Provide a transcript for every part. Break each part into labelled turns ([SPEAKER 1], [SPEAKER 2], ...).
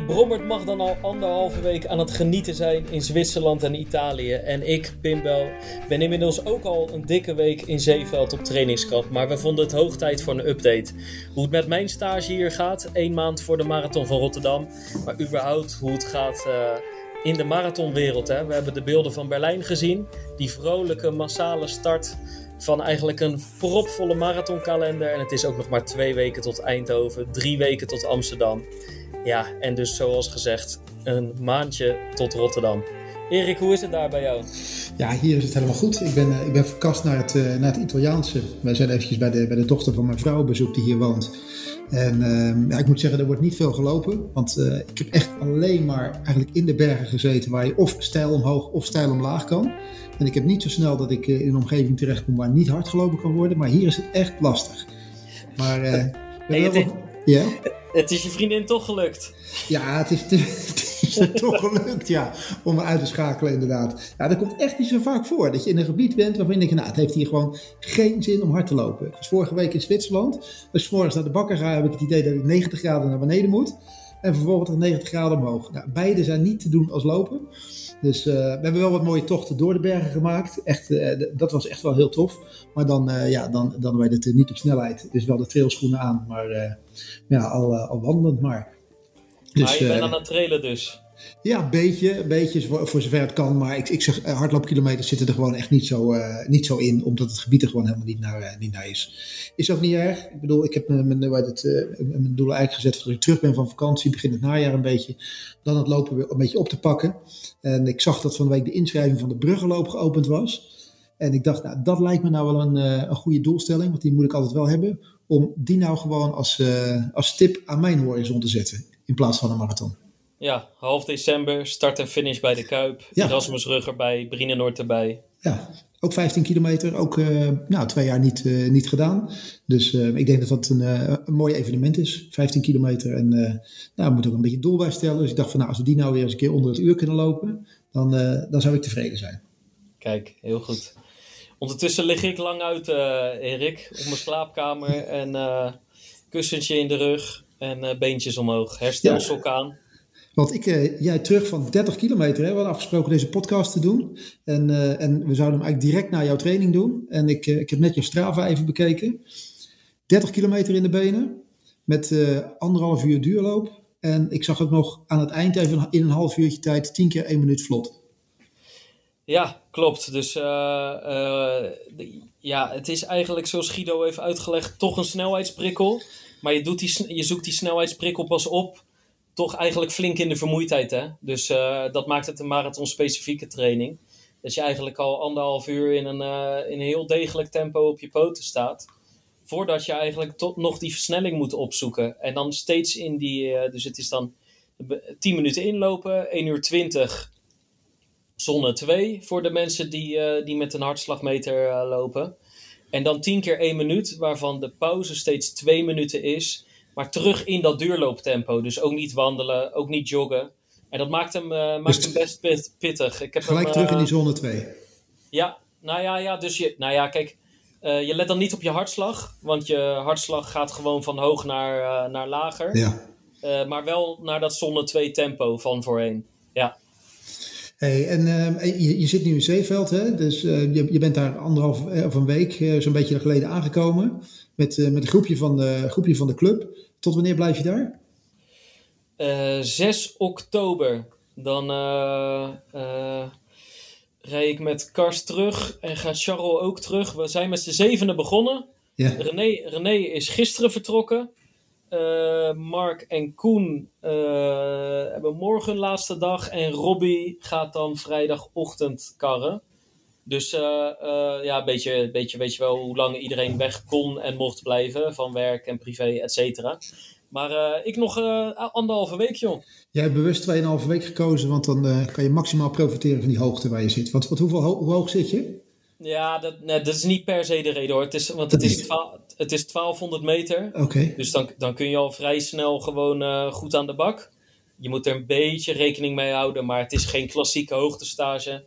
[SPEAKER 1] Erik Brommert mag dan al anderhalve week aan het genieten zijn in Zwitserland en Italië. En ik, Pimbel, ben inmiddels ook al een dikke week in Zeeveld op trainingskamp. Maar we vonden het hoog tijd voor een update. Hoe het met mijn stage hier gaat, één maand voor de Marathon van Rotterdam. Maar überhaupt hoe het gaat uh, in de marathonwereld. Hè. We hebben de beelden van Berlijn gezien. Die vrolijke, massale start van eigenlijk een propvolle marathonkalender. En het is ook nog maar twee weken tot Eindhoven, drie weken tot Amsterdam. Ja, en dus zoals gezegd, een maandje tot Rotterdam. Erik, hoe is het daar bij jou?
[SPEAKER 2] Ja, hier is het helemaal goed. Ik ben, uh, ik ben verkast naar het, uh, naar het Italiaanse. Wij zijn eventjes bij de, bij de dochter van mijn vrouw bezoek die hier woont. En uh, ja, ik moet zeggen, er wordt niet veel gelopen. Want uh, ik heb echt alleen maar eigenlijk in de bergen gezeten waar je of stijl omhoog of stijl omlaag kan. En ik heb niet zo snel dat ik in een omgeving terechtkom waar niet hard gelopen kan worden. Maar hier is het echt lastig. Maar
[SPEAKER 1] hey, het, is, ja? Het is je vriendin toch gelukt?
[SPEAKER 2] Ja, het is, het is er toch gelukt, ja. Om me uit te schakelen, inderdaad. Ja, dat komt echt niet zo vaak voor. Dat je in een gebied bent waarvan je denkt, nou, het heeft hier gewoon geen zin om hard te lopen. Dus vorige week in Zwitserland, als ik morgens naar de bakker ga, heb ik het idee dat ik 90 graden naar beneden moet. En vervolgens 90 graden omhoog. Nou, beide zijn niet te doen als lopen. Dus uh, we hebben wel wat mooie tochten door de bergen gemaakt. Echt, uh, dat was echt wel heel tof. Maar dan, uh, ja, dan, dan werd het niet op snelheid. Dus wel de trailschoenen aan, maar ja, al, al wandelend maar.
[SPEAKER 1] Dus, maar je bent aan het trailen dus?
[SPEAKER 2] Ja, een beetje, beetje voor, voor zover het kan. Maar ik, ik zeg, hardloopkilometers zitten er gewoon echt niet zo, uh, niet zo in. Omdat het gebied er gewoon helemaal niet naar, uh, niet naar is. Is ook niet erg. Ik bedoel, ik heb mijn, mijn, het, uh, mijn doelen eigenlijk gezet dat ik terug ben van vakantie. Begin het najaar een beetje. Dan het lopen weer een beetje op te pakken. En ik zag dat van de week de inschrijving van de bruggenloop geopend was. En ik dacht, nou, dat lijkt me nou wel een, een goede doelstelling. Want die moet ik altijd wel hebben. Om die nou gewoon als, als tip aan mijn horizon te zetten. In plaats van een marathon.
[SPEAKER 1] Ja, half december, start en finish bij de Kuip. Ja. Erasmus Rug erbij, Brienenoord erbij.
[SPEAKER 2] Ja, ook 15 kilometer, ook uh, nou, twee jaar niet, uh, niet gedaan. Dus uh, ik denk dat dat een, een mooi evenement is, 15 kilometer. En nou, we moeten ook een beetje doel bij stellen. Dus ik dacht van nou, als we die nou weer eens een keer onder het uur kunnen lopen, dan, dan zou ik tevreden zijn.
[SPEAKER 1] Kijk, heel goed. Ondertussen lig ik lang uit, Erik, op mijn slaapkamer en kussentje in de rug en beentjes omhoog. Herstelsok ja. aan.
[SPEAKER 2] Want ik, uh, jij terug van 30 kilometer, hè? we hadden afgesproken deze podcast te doen. En, uh, en we zouden hem eigenlijk direct na jouw training doen. En ik, uh, ik heb net je Strava even bekeken. 30 kilometer in de benen, met anderhalf uur duurloop. En ik zag ook nog aan het eind even in een half uurtje tijd 10 keer 1 minuut vlot.
[SPEAKER 1] Ja, klopt. Dus ja, het is eigenlijk zoals Guido heeft uitgelegd, toch een snelheidsprikkel. Maar je, doet die, je zoekt die snelheidsprikkel pas op toch eigenlijk flink in de vermoeidheid. Hè? Dus uh, dat maakt het een marathon-specifieke training. Dat je eigenlijk al anderhalf uur in een, uh, in een heel degelijk tempo op je poten staat. Voordat je eigenlijk tot nog die versnelling moet opzoeken. En dan steeds in die. Uh, dus het is dan 10 minuten inlopen, 1 uur 20 zonne 2 voor de mensen die, die met een hartslagmeter lopen. En dan 10 keer 1 minuut, waarvan de pauze steeds 2 minuten is. Maar terug in dat duurlooptempo. Dus ook niet wandelen, ook niet joggen. En dat maakt hem, uh, maakt dus hem best pit, pittig. Ik heb
[SPEAKER 2] gelijk
[SPEAKER 1] hem,
[SPEAKER 2] terug in die zone 2.
[SPEAKER 1] Ja, nou ja, ja dus je, nou ja, kijk. Uh, je let dan niet op je hartslag. Want je hartslag gaat gewoon van hoog naar, naar lager.
[SPEAKER 2] Ja.
[SPEAKER 1] maar wel naar dat zone 2 tempo van voorheen. Ja.
[SPEAKER 2] Hey, en je, je, zit nu in Zeeveld, hè? dus je, je bent daar anderhalf of een week zo'n beetje geleden aangekomen met, met een groepje van, de, groepje van de club. Tot wanneer blijf je daar?
[SPEAKER 1] Uh, 6 oktober. Dan uh, uh, rij ik met Kars terug en gaat Charles ook terug. We zijn met z'n zevende begonnen.
[SPEAKER 2] Ja.
[SPEAKER 1] René, René is gisteren vertrokken. Mark en Koen hebben morgen laatste dag. En Robbie gaat dan vrijdagochtend karren. Dus uh, ja, een beetje, beetje weet je wel hoe lang iedereen weg kon en mocht blijven van werk en privé, et cetera. Maar uh, ik nog anderhalve week, joh.
[SPEAKER 2] Jij hebt bewust 2,5 week gekozen, want dan kan je maximaal profiteren van die hoogte waar je zit. Want, wat, hoeveel, hoe hoog zit je?
[SPEAKER 1] Ja, dat, nee, dat is niet per se de reden hoor. Het is, want het is, het is 1200 meter.
[SPEAKER 2] Oké.
[SPEAKER 1] Dus dan, dan kun je al vrij snel gewoon goed aan de bak. Je moet er een beetje rekening mee houden, maar het is geen klassieke hoogtestage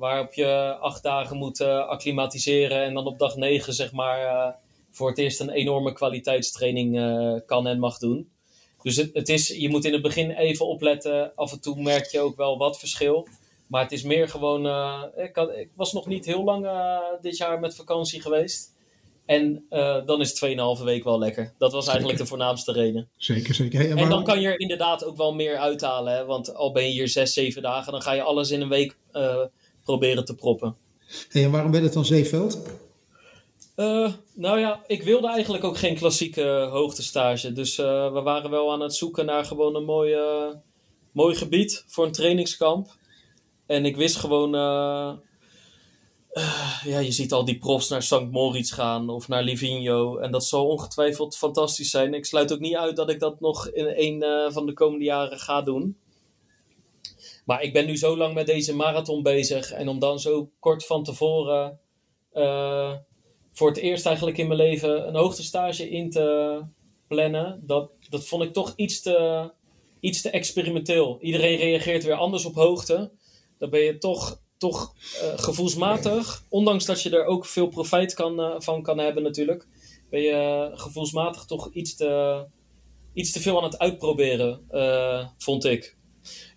[SPEAKER 1] waarop je acht dagen moet uh, acclimatiseren en dan op dag negen zeg maar uh, voor het eerst een enorme kwaliteitstraining uh, kan en mag doen. Dus het, het, is, je moet in het begin even opletten. Af en toe merk je ook wel wat verschil. Maar het is meer gewoon. Ik, had, ik, was nog niet heel lang dit jaar met vakantie geweest. En dan is 2,5 week wel lekker. Dat was eigenlijk de voornaamste reden.
[SPEAKER 2] Zeker, zeker. Hey,
[SPEAKER 1] en, en, dan kan je er inderdaad ook wel meer uithalen. Hè? Want al ben je hier 6, 7 dagen, dan ga je alles in een week proberen te proppen.
[SPEAKER 2] Hey, en waarom werd het dan Zeeveld?
[SPEAKER 1] Uh, nou ja, ik wilde eigenlijk ook geen klassieke hoogtestage. Dus uh, we waren wel aan het zoeken naar gewoon een mooi, uh, mooi gebied voor een trainingskamp. En ik wist gewoon, ja, je ziet al die profs naar St. Moritz gaan of naar Livigno. En dat zal ongetwijfeld fantastisch zijn. Ik sluit ook niet uit dat ik dat nog in een van de komende jaren ga doen. Maar ik ben nu zo lang met deze marathon bezig. En om dan zo kort van tevoren uh, voor het eerst eigenlijk in mijn leven een hoogtestage in te plannen. Dat, dat vond ik toch iets te, iets te experimenteel. Iedereen reageert weer anders op hoogte. Dan ben je toch, toch uh, gevoelsmatig, ondanks dat je er ook veel profijt kan, uh, van kan hebben natuurlijk. Ben je gevoelsmatig toch iets te, iets te veel aan het uitproberen, vond ik.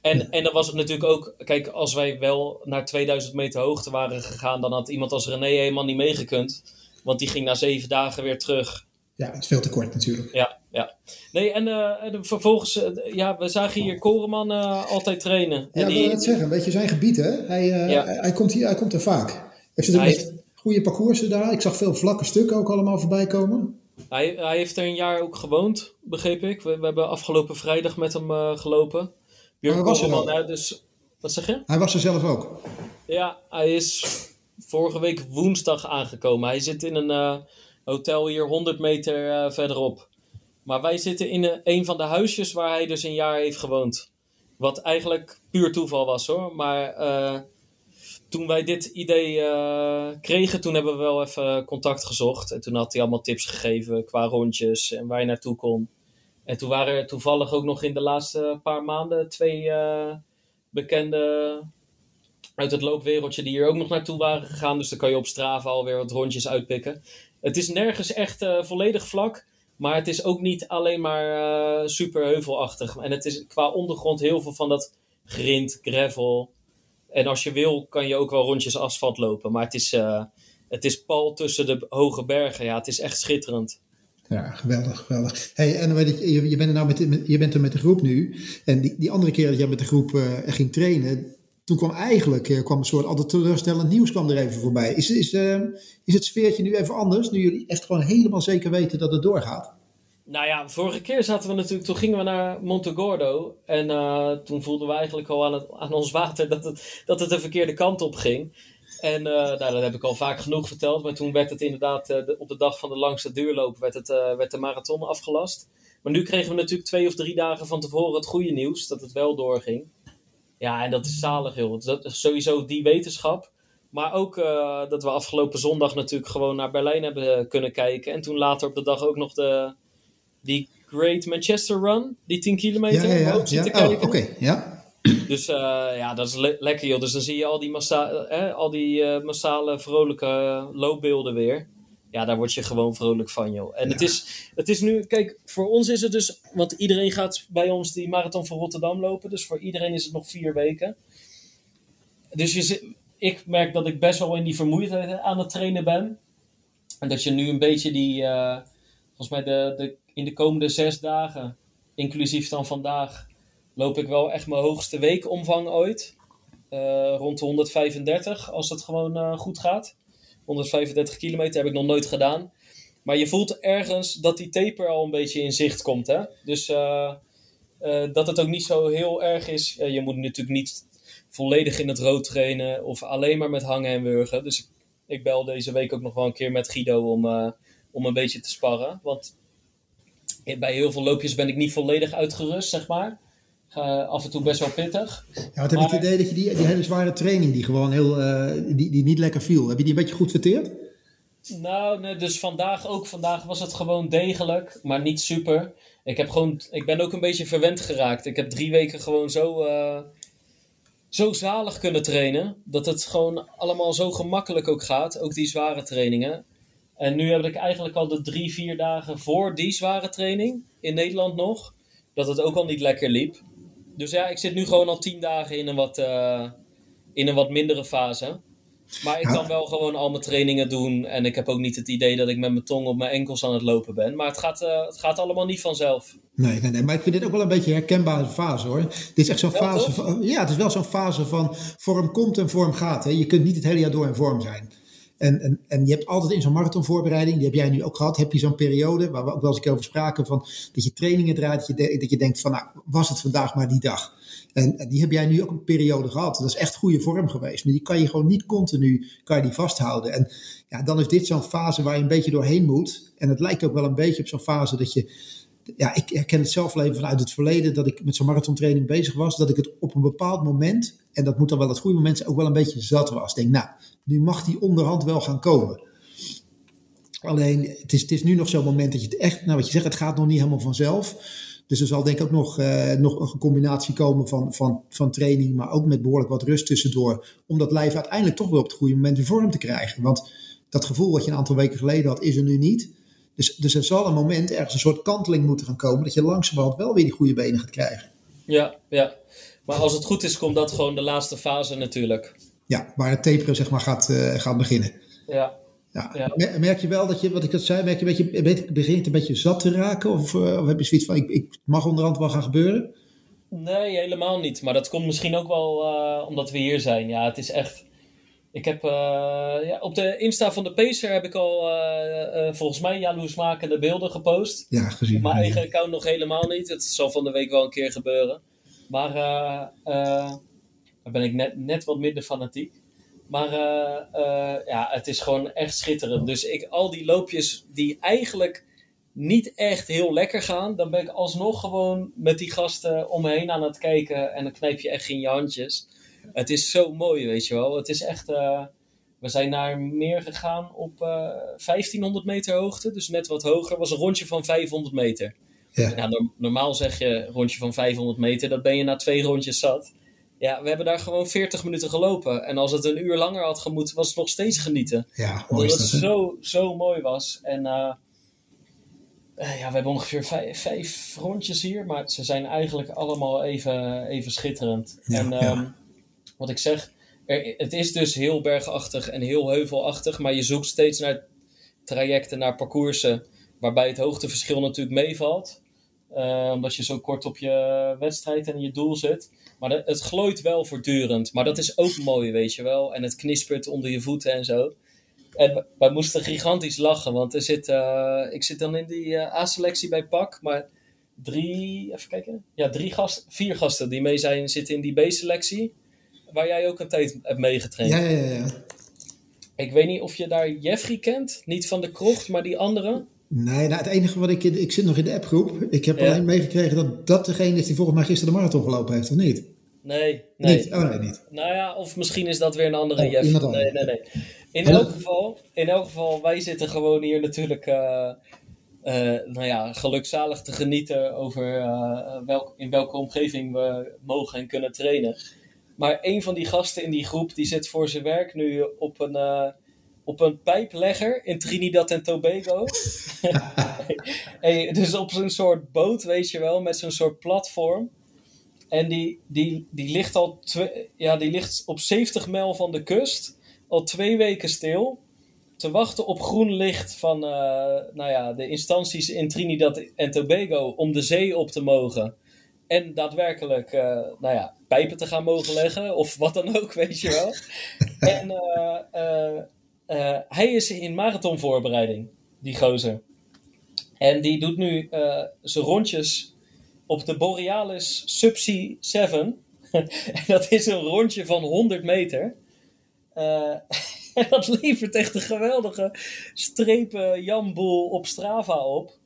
[SPEAKER 1] En, en dan was het natuurlijk ook, kijk, als wij wel naar 2000 meter hoogte waren gegaan, dan had iemand als René helemaal niet meegekund. Want die ging na zeven dagen weer terug.
[SPEAKER 2] Ja, het is veel te kort natuurlijk.
[SPEAKER 1] Ja, ja. Nee, en uh, vervolgens, uh, ja, we zagen hier Koreman uh, altijd trainen.
[SPEAKER 2] Ja, ik wil net zeggen, een beetje zijn gebied, hè? Hij, ja. hij, hij, komt hier, hij komt er vaak. Heeft het hij... goede parcoursen daar? Ik zag veel vlakke stukken ook allemaal voorbij komen.
[SPEAKER 1] Hij, hij heeft er een jaar ook gewoond, begreep ik. We, we hebben afgelopen vrijdag met hem gelopen.
[SPEAKER 2] Björn was er
[SPEAKER 1] uit, dus... Wat zeg je?
[SPEAKER 2] Hij was er zelf ook.
[SPEAKER 1] Ja, hij is vorige week woensdag aangekomen. Hij zit in een uh, hotel hier 100 meter uh, verderop. Maar wij zitten in een, een van de huisjes waar hij dus een jaar heeft gewoond. Wat eigenlijk puur toeval was hoor. Maar uh, toen wij dit idee kregen, toen hebben we wel even contact gezocht. En toen had hij allemaal tips gegeven qua rondjes en waar je naartoe kon. En toen waren er toevallig ook nog in de laatste paar maanden twee uh, bekende uit het loopwereldje die hier ook nog naartoe waren gegaan. Dus dan kan je op Strava alweer wat rondjes uitpikken. Het is nergens echt uh, volledig vlak. Maar het is ook niet alleen maar uh, super heuvelachtig. En het is qua ondergrond heel veel van dat grind, gravel. En als je wil, kan je ook wel rondjes asfalt lopen. Maar het is, het is pal tussen de hoge bergen. Ja, het is echt schitterend.
[SPEAKER 2] Ja, geweldig, geweldig. Hey, en je, je, bent er nou met, je bent er met de groep nu. En die, die andere keer dat jij met de groep uh, ging trainen, toen kwam eigenlijk uh, kwam een soort altijd teleurstellend nieuws kwam er even voorbij. Is, is, uh, is het sfeertje nu even anders, nu jullie echt gewoon helemaal zeker weten dat het doorgaat?
[SPEAKER 1] Nou ja, vorige keer zaten we natuurlijk, toen gingen we naar Montegordo. En toen voelden we eigenlijk al aan, het, aan ons water dat het, dat het de verkeerde kant op ging. En uh, nou, dat heb ik al vaak genoeg verteld. Maar toen werd het inderdaad uh, de, op de dag van de langste duurloop werd, het, uh, werd de marathon afgelast. Maar nu kregen we natuurlijk twee of drie dagen van tevoren het goede nieuws dat het wel doorging. Ja, en dat is zalig, joh. Dat is sowieso die wetenschap. Maar ook dat we afgelopen zondag natuurlijk gewoon naar Berlijn hebben kunnen kijken. En toen later op de dag ook nog de, die Great Manchester Run, die 10 kilometer.
[SPEAKER 2] Ja, ja, ja. ja. Oh, oké, okay. ja.
[SPEAKER 1] Dus uh, ja, dat is le lekker joh. Dus dan zie je al die, massa eh, al die uh, massale vrolijke loopbeelden weer. Ja, daar word je gewoon vrolijk van joh. En ja. het, is, het is nu, kijk, voor ons is het dus, want iedereen gaat bij ons die marathon van Rotterdam lopen. Dus voor iedereen is het nog vier weken. Dus je, ik merk dat ik best wel in die vermoeidheid aan het trainen ben. En dat je nu een beetje die, uh, volgens mij de, de, in de komende zes dagen, inclusief dan vandaag loop ik wel echt mijn hoogste weekomvang ooit. Uh, rond de 135, als dat gewoon uh, goed gaat. 135 kilometer heb ik nog nooit gedaan. Maar je voelt ergens dat die taper al een beetje in zicht komt. Hè? Dus uh, dat het ook niet zo heel erg is. je moet natuurlijk niet volledig in het rood trainen of alleen maar met hangen en wurgen. Dus ik, bel deze week ook nog wel een keer met Guido om, eh, om een beetje te sparren. Want bij heel veel loopjes ben ik niet volledig uitgerust, zeg maar. Ga af en toe best wel pittig.
[SPEAKER 2] Ja, wat heb je het idee dat je die, die hele zware training die gewoon heel, eh, die, die niet lekker viel, heb je die een beetje goed verteerd?
[SPEAKER 1] Nou, nee, dus vandaag ook. Vandaag was het gewoon degelijk, maar niet super. Ik, heb gewoon, ik ben ook een beetje verwend geraakt. Ik heb drie weken gewoon zo, eh, zo zalig kunnen trainen. Dat het gewoon allemaal zo gemakkelijk ook gaat. Ook die zware trainingen. En nu heb ik eigenlijk al de drie, vier dagen voor die zware training in Nederland nog. Dat het ook al niet lekker liep. Dus ja, ik zit nu gewoon al tien dagen in een wat, uh, in een wat mindere fase. Maar ik kan wel gewoon al mijn trainingen doen. En ik heb ook niet het idee dat ik met mijn tong op mijn enkels aan het lopen ben. Maar het gaat, uh, het gaat allemaal niet vanzelf.
[SPEAKER 2] Nee, nee, nee, maar ik vind dit ook wel een beetje een herkenbare fase hoor. Dit is echt zo'n fase van, ja, het is wel zo'n fase van vorm komt en vorm gaat. Hè. Je kunt niet het hele jaar door in vorm zijn. En, en, en je hebt altijd in zo'n marathonvoorbereiding, die heb jij nu ook gehad, heb je zo'n periode waar we ook wel eens over spraken van dat je trainingen draait, dat je, dat je denkt van nou, was het vandaag maar die dag. En, en, die heb jij nu ook een periode gehad. Dat is echt goede vorm geweest. Maar die kan je gewoon niet continu kan je die vasthouden. En ja, dan is dit zo'n fase waar je een beetje doorheen moet. En het lijkt ook wel een beetje op zo'n fase dat je. Ja, ik herken het zelf even vanuit het verleden dat ik met zo'n marathontraining bezig was. Dat ik het op een bepaald moment, en dat moet dan wel het goede moment zijn, ook wel een beetje zat was. Denk, nou, nu mag die onderhand wel gaan komen. Alleen, het is, het is nu nog zo'n moment dat je het echt, nou wat je zegt, het gaat nog niet helemaal vanzelf. Dus er zal denk ik ook nog, uh, nog een combinatie komen van, van, van training, maar ook met behoorlijk wat rust tussendoor. Om dat lijf uiteindelijk toch weer op het goede moment in vorm te krijgen. Want dat gevoel wat je een aantal weken geleden had, is er nu niet. Dus, dus er zal een moment ergens een soort kanteling moeten gaan komen. Dat je langzamerhand wel weer die goede benen gaat krijgen.
[SPEAKER 1] Ja, ja. Maar als het goed is, komt dat gewoon de laatste fase natuurlijk.
[SPEAKER 2] Ja, waar het taperen zeg maar gaat, uh, gaat beginnen.
[SPEAKER 1] Ja,
[SPEAKER 2] ja. ja. Merk je wel dat je, wat ik dat zei, merk je een beetje, begint een beetje zat te raken? Of, uh, of heb je zoiets van, ik, ik mag onderhand wel gaan gebeuren?
[SPEAKER 1] Nee, helemaal niet. Maar dat komt misschien ook wel uh, omdat we hier zijn. Ja, het is echt... Ik heb uh, ja, op de Insta van de Pacer heb ik al volgens mij jaloersmakende beelden gepost.
[SPEAKER 2] Ja, gezien.
[SPEAKER 1] Op mijn eigen account nog helemaal niet. Het zal van de week wel een keer gebeuren. Maar daar ben ik net, net wat minder fanatiek. Maar ja, het is gewoon echt schitterend. Dus ik, al die loopjes die eigenlijk niet echt heel lekker gaan, dan ben ik alsnog gewoon met die gasten om me heen aan het kijken. En dan knijp je echt in je handjes. Het is zo mooi, weet je wel. Het is echt. Uh, we zijn naar meer gegaan op 1500 meter hoogte, dus net wat hoger. was een rondje van 500 meter. Ja. Nou, normaal zeg je rondje van 500 meter, dat ben je na twee rondjes zat. Ja, we hebben daar gewoon 40 minuten gelopen. En als het een uur langer had gemoeten, was het nog steeds genieten.
[SPEAKER 2] Ja,
[SPEAKER 1] Omdat het zo, zo mooi was. En uh, uh, ja, we hebben ongeveer vijf, vijf, rondjes hier. Maar ze zijn eigenlijk allemaal even, even schitterend.
[SPEAKER 2] Ja,
[SPEAKER 1] en um,
[SPEAKER 2] ja.
[SPEAKER 1] Wat ik zeg, er, het is dus heel bergachtig en heel heuvelachtig. Maar je zoekt steeds naar trajecten, naar parcoursen. Waarbij het hoogteverschil natuurlijk meevalt. Uh, omdat je zo kort op je wedstrijd en je doel zit. Maar het glooit wel voortdurend. Maar dat is ook mooi, weet je wel. En het knispert onder je voeten en zo. En wij moesten gigantisch lachen. Want er zit, uh, ik zit dan in die uh, A-selectie bij PAK. Maar drie, even kijken. Ja, drie gasten, vier gasten die mee zijn, zitten in die B-selectie. Waar jij ook een tijd hebt meegetraind.
[SPEAKER 2] Ja, ja, ja.
[SPEAKER 1] Ik weet niet of je daar Jeffrey kent. Niet van de krocht, maar die andere.
[SPEAKER 2] Nee, nou, het enige wat ik... Ik zit nog in de appgroep. Ik heb ja. alleen meegekregen dat dat degene is die volgens mij gisteren de marathon gelopen heeft, of niet?
[SPEAKER 1] Nee, nee.
[SPEAKER 2] Niet? Oh, nee, niet.
[SPEAKER 1] Nou ja, of misschien is dat weer een andere
[SPEAKER 2] Oh,
[SPEAKER 1] Jeff.
[SPEAKER 2] iemand anders.
[SPEAKER 1] Nee, nee, nee. In elk, geval, in elk geval, wij zitten gewoon hier natuurlijk, eh, eh, nou ja, gelukzalig te genieten over eh, welk, in welke omgeving we mogen en kunnen trainen. Maar een van die gasten in die groep, die zit voor zijn werk nu op een, eh, op een pijplegger in Trinidad en Tobago. hey, dus op zo'n soort boot, weet je wel, met zo'n soort platform. En die, die, die, ligt al ja, die ligt op 70 mijl van de kust, al twee weken stil, te wachten op groen licht van eh, nou ja, de instanties in Trinidad en Tobago om de zee op te mogen. En daadwerkelijk eh, nou ja, pijpen te gaan mogen leggen, of wat dan ook, weet je wel. en eh, eh, hij is in marathonvoorbereiding, die gozer. En die doet nu zijn rondjes op de Borealis Subsea 7. en dat is een rondje van 100 meter. En dat levert echt een geweldige strepen jamboel op Strava op.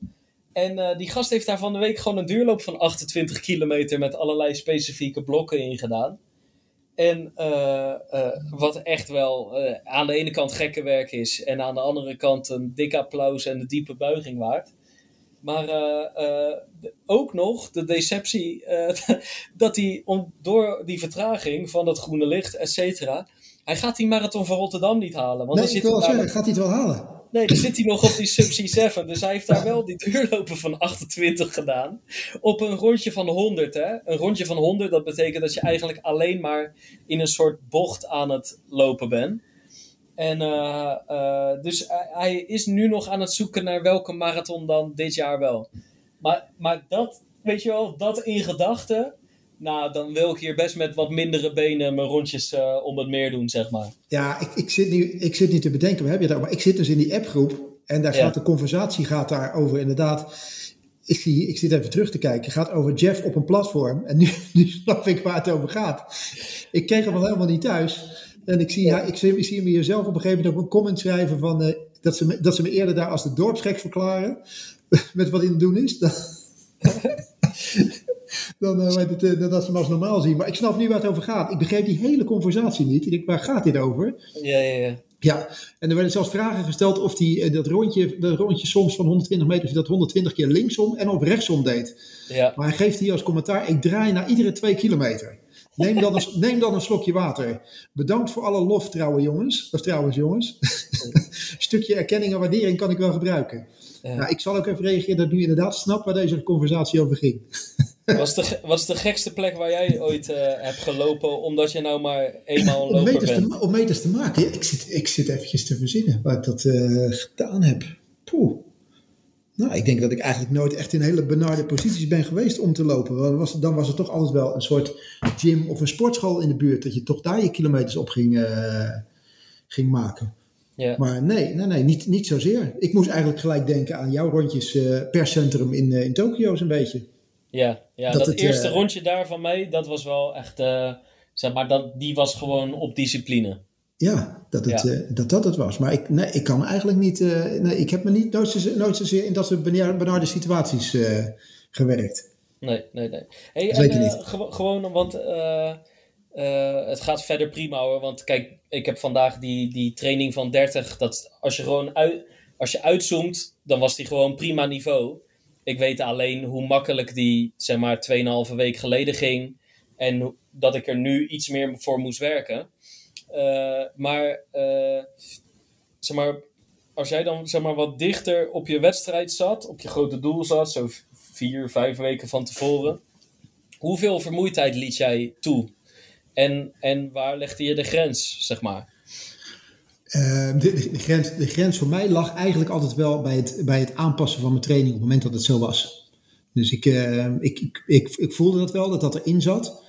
[SPEAKER 1] En uh, die gast heeft daar van de week gewoon een duurloop van 28 kilometer met allerlei specifieke blokken in gedaan. En uh, uh, wat echt wel aan de ene kant gekke werk is en aan de andere kant een dik applaus en een diepe buiging waard. Maar ook nog de deceptie dat hij om, door die vertraging van dat groene licht, et cetera, hij gaat die marathon van Rotterdam niet halen. Want
[SPEAKER 2] nee,
[SPEAKER 1] dan
[SPEAKER 2] ik
[SPEAKER 1] zit
[SPEAKER 2] wil zeggen, gaat hij het wel halen?
[SPEAKER 1] Nee, dan zit hij nog op die Subsea 7. Dus hij heeft daar wel die duurlopen van 28 gedaan. Op een rondje van 100. Hè? Een rondje van 100, dat betekent dat je eigenlijk alleen maar in een soort bocht aan het lopen bent. En eh, eh, dus hij, hij is nu nog aan het zoeken naar welke marathon dan dit jaar wel. Maar, maar dat, weet je wel, dat in gedachten. Nou, dan wil ik hier best met wat mindere benen mijn rondjes eh, om het meer doen, zeg maar.
[SPEAKER 2] Ja, ik, ik, zit nu, ik zit niet te bedenken, waar heb je daar? Maar ik zit dus in die appgroep en daar
[SPEAKER 1] Ja.
[SPEAKER 2] gaat de conversatie gaat daar over inderdaad. Ik, zie, ik zit even terug te kijken. gaat over Jeff op een platform. En nu, nu snap ik waar het over gaat. Ik kreeg hem al helemaal niet thuis. En ik zie, ja. ik zie, ik zie hem hier zelf op een gegeven moment ook een comment schrijven van, eh, dat, ze me, dat ze me eerder daar als de dorpsgek verklaren. Met wat aan het doen is. Dan, het, dan dat ze hem als normaal zien. Maar ik snap niet waar het over gaat. Ik begreep die hele conversatie niet. Ik denk, waar gaat dit over?
[SPEAKER 1] Ja, ja, ja.
[SPEAKER 2] Ja, en er werden zelfs vragen gesteld of hij eh, dat rondje, dat rondje soms van 120 meter, of hij dat 120 keer linksom en of rechtsom deed.
[SPEAKER 1] ja.
[SPEAKER 2] Maar hij geeft hier als commentaar, ik draai na iedere twee kilometer. Neem dan, een, neem dan een slokje water. Bedankt voor alle lof, trouwe jongens. Of trouwens jongens. Stukje erkenning en waardering kan ik wel gebruiken.
[SPEAKER 1] Ja.
[SPEAKER 2] Nou, ik zal ook even reageren dat ik nu inderdaad snap waar deze conversatie over ging.
[SPEAKER 1] Was de, ge- was de gekste plek waar jij ooit eh, hebt gelopen, omdat je nou maar eenmaal een
[SPEAKER 2] Om
[SPEAKER 1] loper
[SPEAKER 2] meters, te,
[SPEAKER 1] bent?
[SPEAKER 2] ma- om meters te maken. Ja, ik, zit, ik zit eventjes te verzinnen waar ik dat eh, gedaan heb. Poeh. Nou, ik denk dat ik eigenlijk nooit echt in hele benarde posities ben geweest om te lopen. Want dan was, dan was er toch altijd wel een soort gym of een sportschool in de buurt. Dat je toch daar je kilometers op ging, eh, ging maken.
[SPEAKER 1] Ja.
[SPEAKER 2] Maar nee, nee, nee niet, niet zozeer. Ik moest eigenlijk gelijk denken aan jouw rondjes per centrum in, in Tokio zo'n beetje.
[SPEAKER 1] Ja, ja
[SPEAKER 2] Dat
[SPEAKER 1] dat,
[SPEAKER 2] het,
[SPEAKER 1] eerste
[SPEAKER 2] eh,
[SPEAKER 1] rondje daar van mij, dat was wel echt, eh, zeg maar, dat, die was gewoon op discipline.
[SPEAKER 2] Ja, dat het,
[SPEAKER 1] Ja.
[SPEAKER 2] eh, dat, dat het was. Maar ik, nee, ik kan eigenlijk niet. nee, ik heb me niet nooit, zozeer, nooit zozeer in dat soort benarde situaties gewerkt.
[SPEAKER 1] Nee, nee, nee. Hey, en,
[SPEAKER 2] niet.
[SPEAKER 1] gewo- gewoon, want het gaat verder prima hoor. Want kijk, ik heb vandaag die, die training van 30. Dat als je gewoon uit, als je uitzoomt, dan was die gewoon prima niveau. Ik weet alleen hoe makkelijk die, zeg maar, 2,5 week geleden ging. En dat ik er nu iets meer voor moest werken. Eh, maar, eh, zeg maar, als jij dan zeg maar, wat dichter op je wedstrijd zat, op je grote doel zat, zo vier, vijf weken van tevoren. Hoeveel vermoeidheid liet jij toe? En, en waar legde je de grens, zeg maar?
[SPEAKER 2] Eh, de, de, de grens, de grens voor mij lag eigenlijk altijd wel bij het, bij het aanpassen van mijn training op het moment dat het zo was. Dus ik, eh, ik, ik, ik, ik voelde dat wel, dat dat erin zat.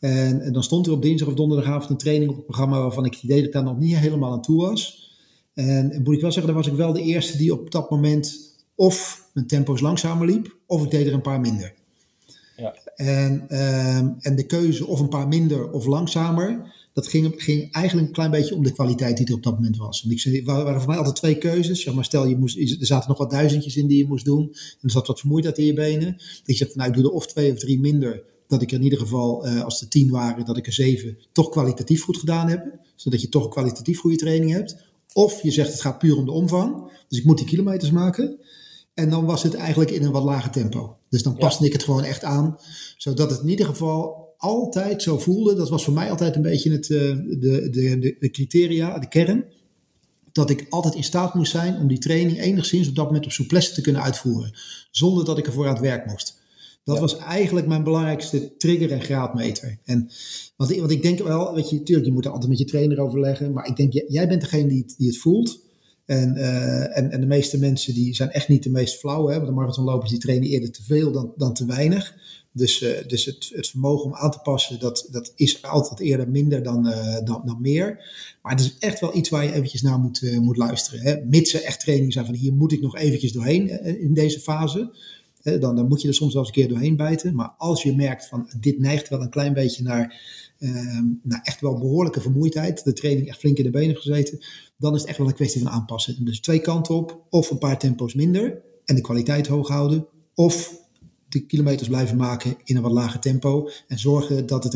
[SPEAKER 2] En, en dan stond er op dinsdag of donderdagavond een training op het programma waarvan ik het idee dat ik daar nog niet helemaal aan toe was. En, en moet ik wel zeggen, dan was ik wel de eerste die op dat moment of mijn tempo's langzamer liep, of ik deed er een paar minder.
[SPEAKER 1] Ja.
[SPEAKER 2] En, ehm, en de keuze of een paar minder of langzamer, dat ging, ging eigenlijk een klein beetje om de kwaliteit die er op dat moment was. Want ik zei, er waren voor mij altijd twee keuzes. Zeg maar, stel, je moest, er zaten nog wat duizendjes in die je moest doen. En er zat wat vermoeidheid in je benen. Dat je zegt, nou, ik doe er of twee of drie minder. Dat ik er in ieder geval, eh, als er tien waren, dat ik er zeven toch kwalitatief goed gedaan heb. Zodat je toch een kwalitatief goede training hebt. Of je zegt, het gaat puur om de omvang. Dus ik moet die kilometers maken. En dan was het eigenlijk in een wat lager tempo. Dus dan
[SPEAKER 1] Ja.
[SPEAKER 2] paste ik het gewoon echt aan. Zodat het in ieder geval altijd zo voelde. Dat was voor mij altijd een beetje het, eh, de, de, de, de criteria, de kern. Dat ik altijd in staat moest zijn om die training enigszins op dat moment op souplesse te kunnen uitvoeren. Zonder dat ik ervoor aan het werk moest. Dat
[SPEAKER 1] Ja.
[SPEAKER 2] was eigenlijk mijn belangrijkste trigger en graadmeter. En want, ik- want ik denk wel, weet je, natuurlijk, je moet er altijd met je trainer overleggen. Maar ik denk, jij- jij bent degene die, het- die het voelt. En, eh, en, en de meeste mensen die zijn echt niet de meest flauwe. Hè? Want de marathonlopers die trainen eerder te veel dan, dan te weinig. Dus, eh, dus het, het vermogen om aan te passen, dat, dat is altijd eerder minder dan, eh, dan, dan meer. Maar het is echt wel iets waar je eventjes naar moet, eh, moet luisteren. Hè? Mits er echt trainingen zijn van hier moet ik nog eventjes doorheen in deze fase. dan, dan moet je er soms wel eens een keer doorheen bijten. Maar als je merkt van dit neigt wel een klein beetje naar, uh, naar echt wel behoorlijke vermoeidheid, de training echt flink in de benen gezeten, dan is het echt wel een kwestie van aanpassen. Dus twee kanten op, of een paar tempo's minder en de kwaliteit hoog houden, of de kilometers blijven maken in een wat lager tempo. En zorgen dat het,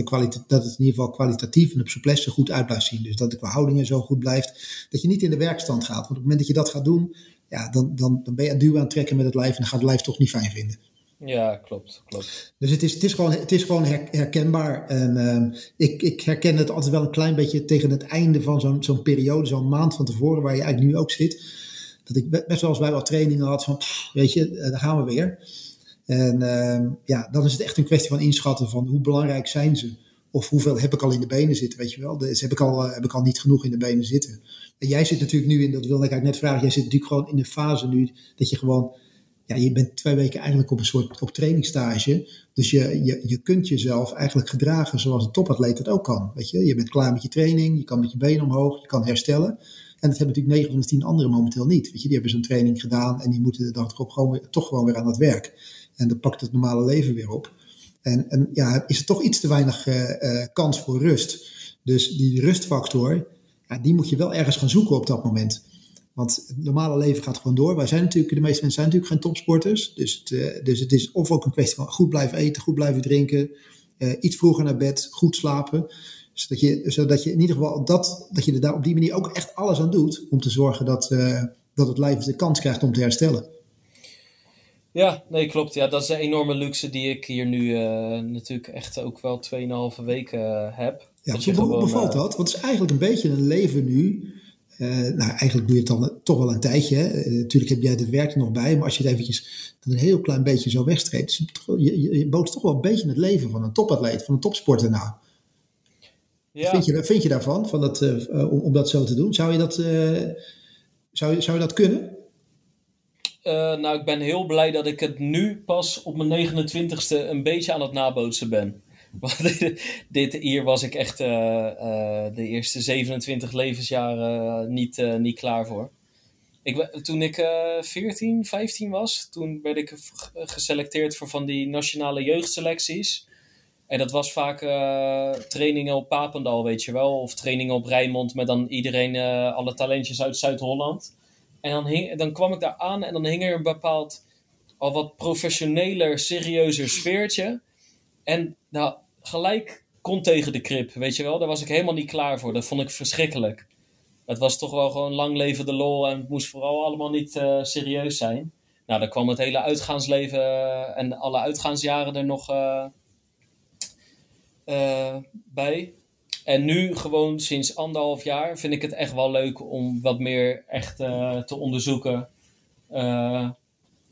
[SPEAKER 2] dat het in ieder geval kwalitatief en op souplesse goed uit blijft zien. Dus dat de verhoudingen zo goed blijft. Dat je niet in de werkstand gaat. Want op het moment dat je dat gaat doen, ja, dan, dan, dan ben je aan duw aan het trekken met het lijf. En dan gaat het lijf toch niet fijn vinden.
[SPEAKER 1] Ja, klopt. klopt.
[SPEAKER 2] Dus het is, het is gewoon, het is gewoon herkenbaar. En uh, ik, ik herken het altijd wel een klein beetje tegen het einde van zo'n zo'n periode, zo'n maand van tevoren, waar je eigenlijk nu ook zit. Dat ik best wel eens bij wat trainingen had van, pff, weet je, daar gaan we weer. En uh, ja, dan is het echt een kwestie van inschatten van hoe belangrijk zijn ze. Of hoeveel heb ik al in de benen zitten, weet je wel. Dus heb ik al, heb ik al niet genoeg in de benen zitten. En jij zit natuurlijk nu in, dat wilde ik eigenlijk net vragen, jij zit natuurlijk gewoon in de fase nu dat je gewoon, ja, je bent twee weken eigenlijk op een soort op trainingsstage. Dus je, je, je kunt jezelf eigenlijk gedragen zoals een topatleet dat ook kan. Weet je, je bent klaar met je training, je kan met je benen omhoog, je kan herstellen. En dat hebben natuurlijk 9 van de 10 anderen momenteel niet. Weet je, die hebben zo'n training gedaan en die moeten de dag erop gewoon toch gewoon weer aan het werk. En dan pakt het normale leven weer op. En, en ja, is er toch iets te weinig uh, uh, kans voor rust. Dus die rustfactor, ja, die moet je wel ergens gaan zoeken op dat moment. Want het normale leven gaat gewoon door. Wij zijn natuurlijk, de meeste mensen zijn natuurlijk geen topsporters. Dus het, uh, dus het is of ook een kwestie van goed blijven eten, goed blijven drinken. iets vroeger naar bed, goed slapen. Zodat je, zodat je in ieder geval dat, dat je er daar op die manier ook echt alles aan doet. Om te zorgen dat, dat het lijf de kans krijgt om te herstellen.
[SPEAKER 1] Ja, nee, klopt. Ja, dat is een enorme luxe die ik hier nu uh, natuurlijk echt ook wel 2,5 weken uh, heb.
[SPEAKER 2] Ja, hoe gewoon, bevalt dat? Want het is eigenlijk een beetje een leven nu. Uh, nou, eigenlijk doe je het dan toch wel een tijdje. natuurlijk heb jij het werk er nog bij, maar als je het eventjes een heel klein beetje zo wegstreept, je, je, toch wel een beetje het leven van een topatleet, van een topsporter nou. Ja. Vind, je, vind je daarvan, van dat, om, om dat zo te doen? Zou je dat, zou, zou je dat kunnen?
[SPEAKER 1] Uh, nou, ik ben heel blij dat ik het nu pas op mijn 29ste een beetje aan het nabootsen ben. Dit, hier was ik echt uh, uh, de eerste 27 levensjaren niet, niet klaar voor. Ik, toen ik 14, 15 was, toen werd ik geselecteerd voor van die nationale jeugdselecties. En dat was vaak trainingen op Papendal, weet je wel. Of trainingen op Rijnmond met dan iedereen, alle talentjes uit Zuid-Holland. En dan, hing, dan kwam ik daar aan en dan hing er een bepaald, al wat professioneler, serieuzer sfeertje. En nou, gelijk kon tegen de krip, weet je wel. Daar was ik helemaal niet klaar voor. Dat vond ik verschrikkelijk. Het was toch wel gewoon lang leven de lol en het moest vooral allemaal niet uh, serieus zijn. Nou, dan kwam het hele uitgaansleven uh, en alle uitgaansjaren er nog uh, bij. En nu gewoon sinds anderhalf jaar vind ik het echt wel leuk om wat meer echt uh, te onderzoeken uh,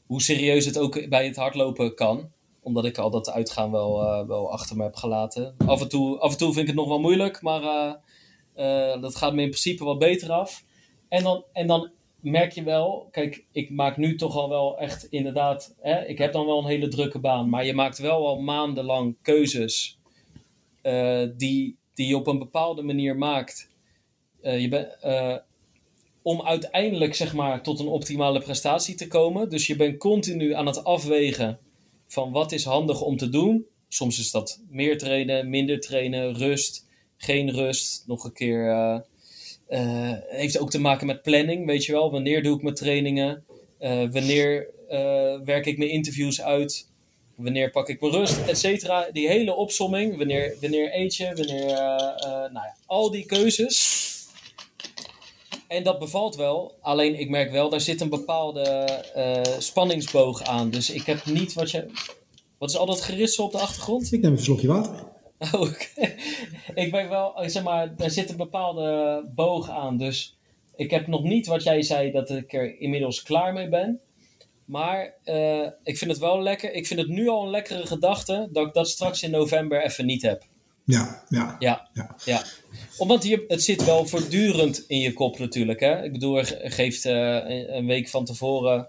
[SPEAKER 1] hoe serieus het ook bij het hardlopen kan. Omdat ik al dat uitgaan wel, uh, wel achter me heb gelaten. Af en, toe, af en toe vind ik het nog wel moeilijk, maar dat gaat me in principe wat beter af. En dan, en dan merk je wel, kijk, ik maak nu toch al wel echt inderdaad, hè, ik heb dan wel een hele drukke baan, maar je maakt wel al maandenlang keuzes die, die je op een bepaalde manier maakt. Uh, je ben, uh, om uiteindelijk zeg maar, tot een optimale prestatie te komen. Dus je bent continu aan het afwegen van wat is handig om te doen. Soms is dat meer trainen, minder trainen, rust, geen rust. Nog een keer. Uh, heeft ook te maken met planning, weet je wel. Wanneer doe ik mijn trainingen? wanneer werk ik mijn interviews uit? Wanneer pak ik mijn rust, et cetera. Die hele opsomming, wanneer, wanneer eet je, wanneer, uh, uh, nou ja, al die keuzes. En dat bevalt wel, alleen ik merk wel, daar zit een bepaalde uh, spanningsboog aan. Dus ik heb niet wat je... Wat is al dat geritsel op de achtergrond?
[SPEAKER 2] Ik neem een slokje water.
[SPEAKER 1] Oh, okay. ik merk wel, zeg maar, daar zit een bepaalde boog aan. Dus ik heb nog niet wat jij zei, dat ik er inmiddels klaar mee ben. Maar uh, ik vind het wel lekker. Ik vind het nu al een lekkere gedachte dat ik dat straks in november even niet heb.
[SPEAKER 2] Ja, ja.
[SPEAKER 1] Ja, ja. ja. Omdat je, het zit wel voortdurend in je kop natuurlijk. Hè? Ik bedoel, geeft uh, een week van tevoren.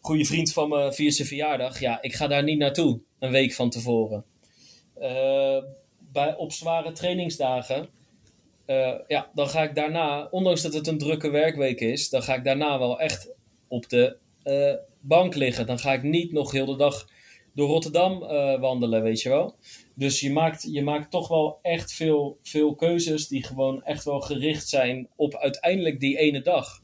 [SPEAKER 1] Goede vriend van me viert zijn verjaardag. Ja, ik ga daar niet naartoe. Een week van tevoren. Uh, bij, op zware trainingsdagen. ja, dan ga ik daarna, ondanks dat het een drukke werkweek is, dan ga ik daarna wel echt op de eh, bank liggen. Dan ga ik niet nog heel de dag door Rotterdam eh, wandelen, weet je wel. Dus je maakt, je maakt toch wel echt veel, veel keuzes die gewoon echt wel gericht zijn op uiteindelijk die ene dag.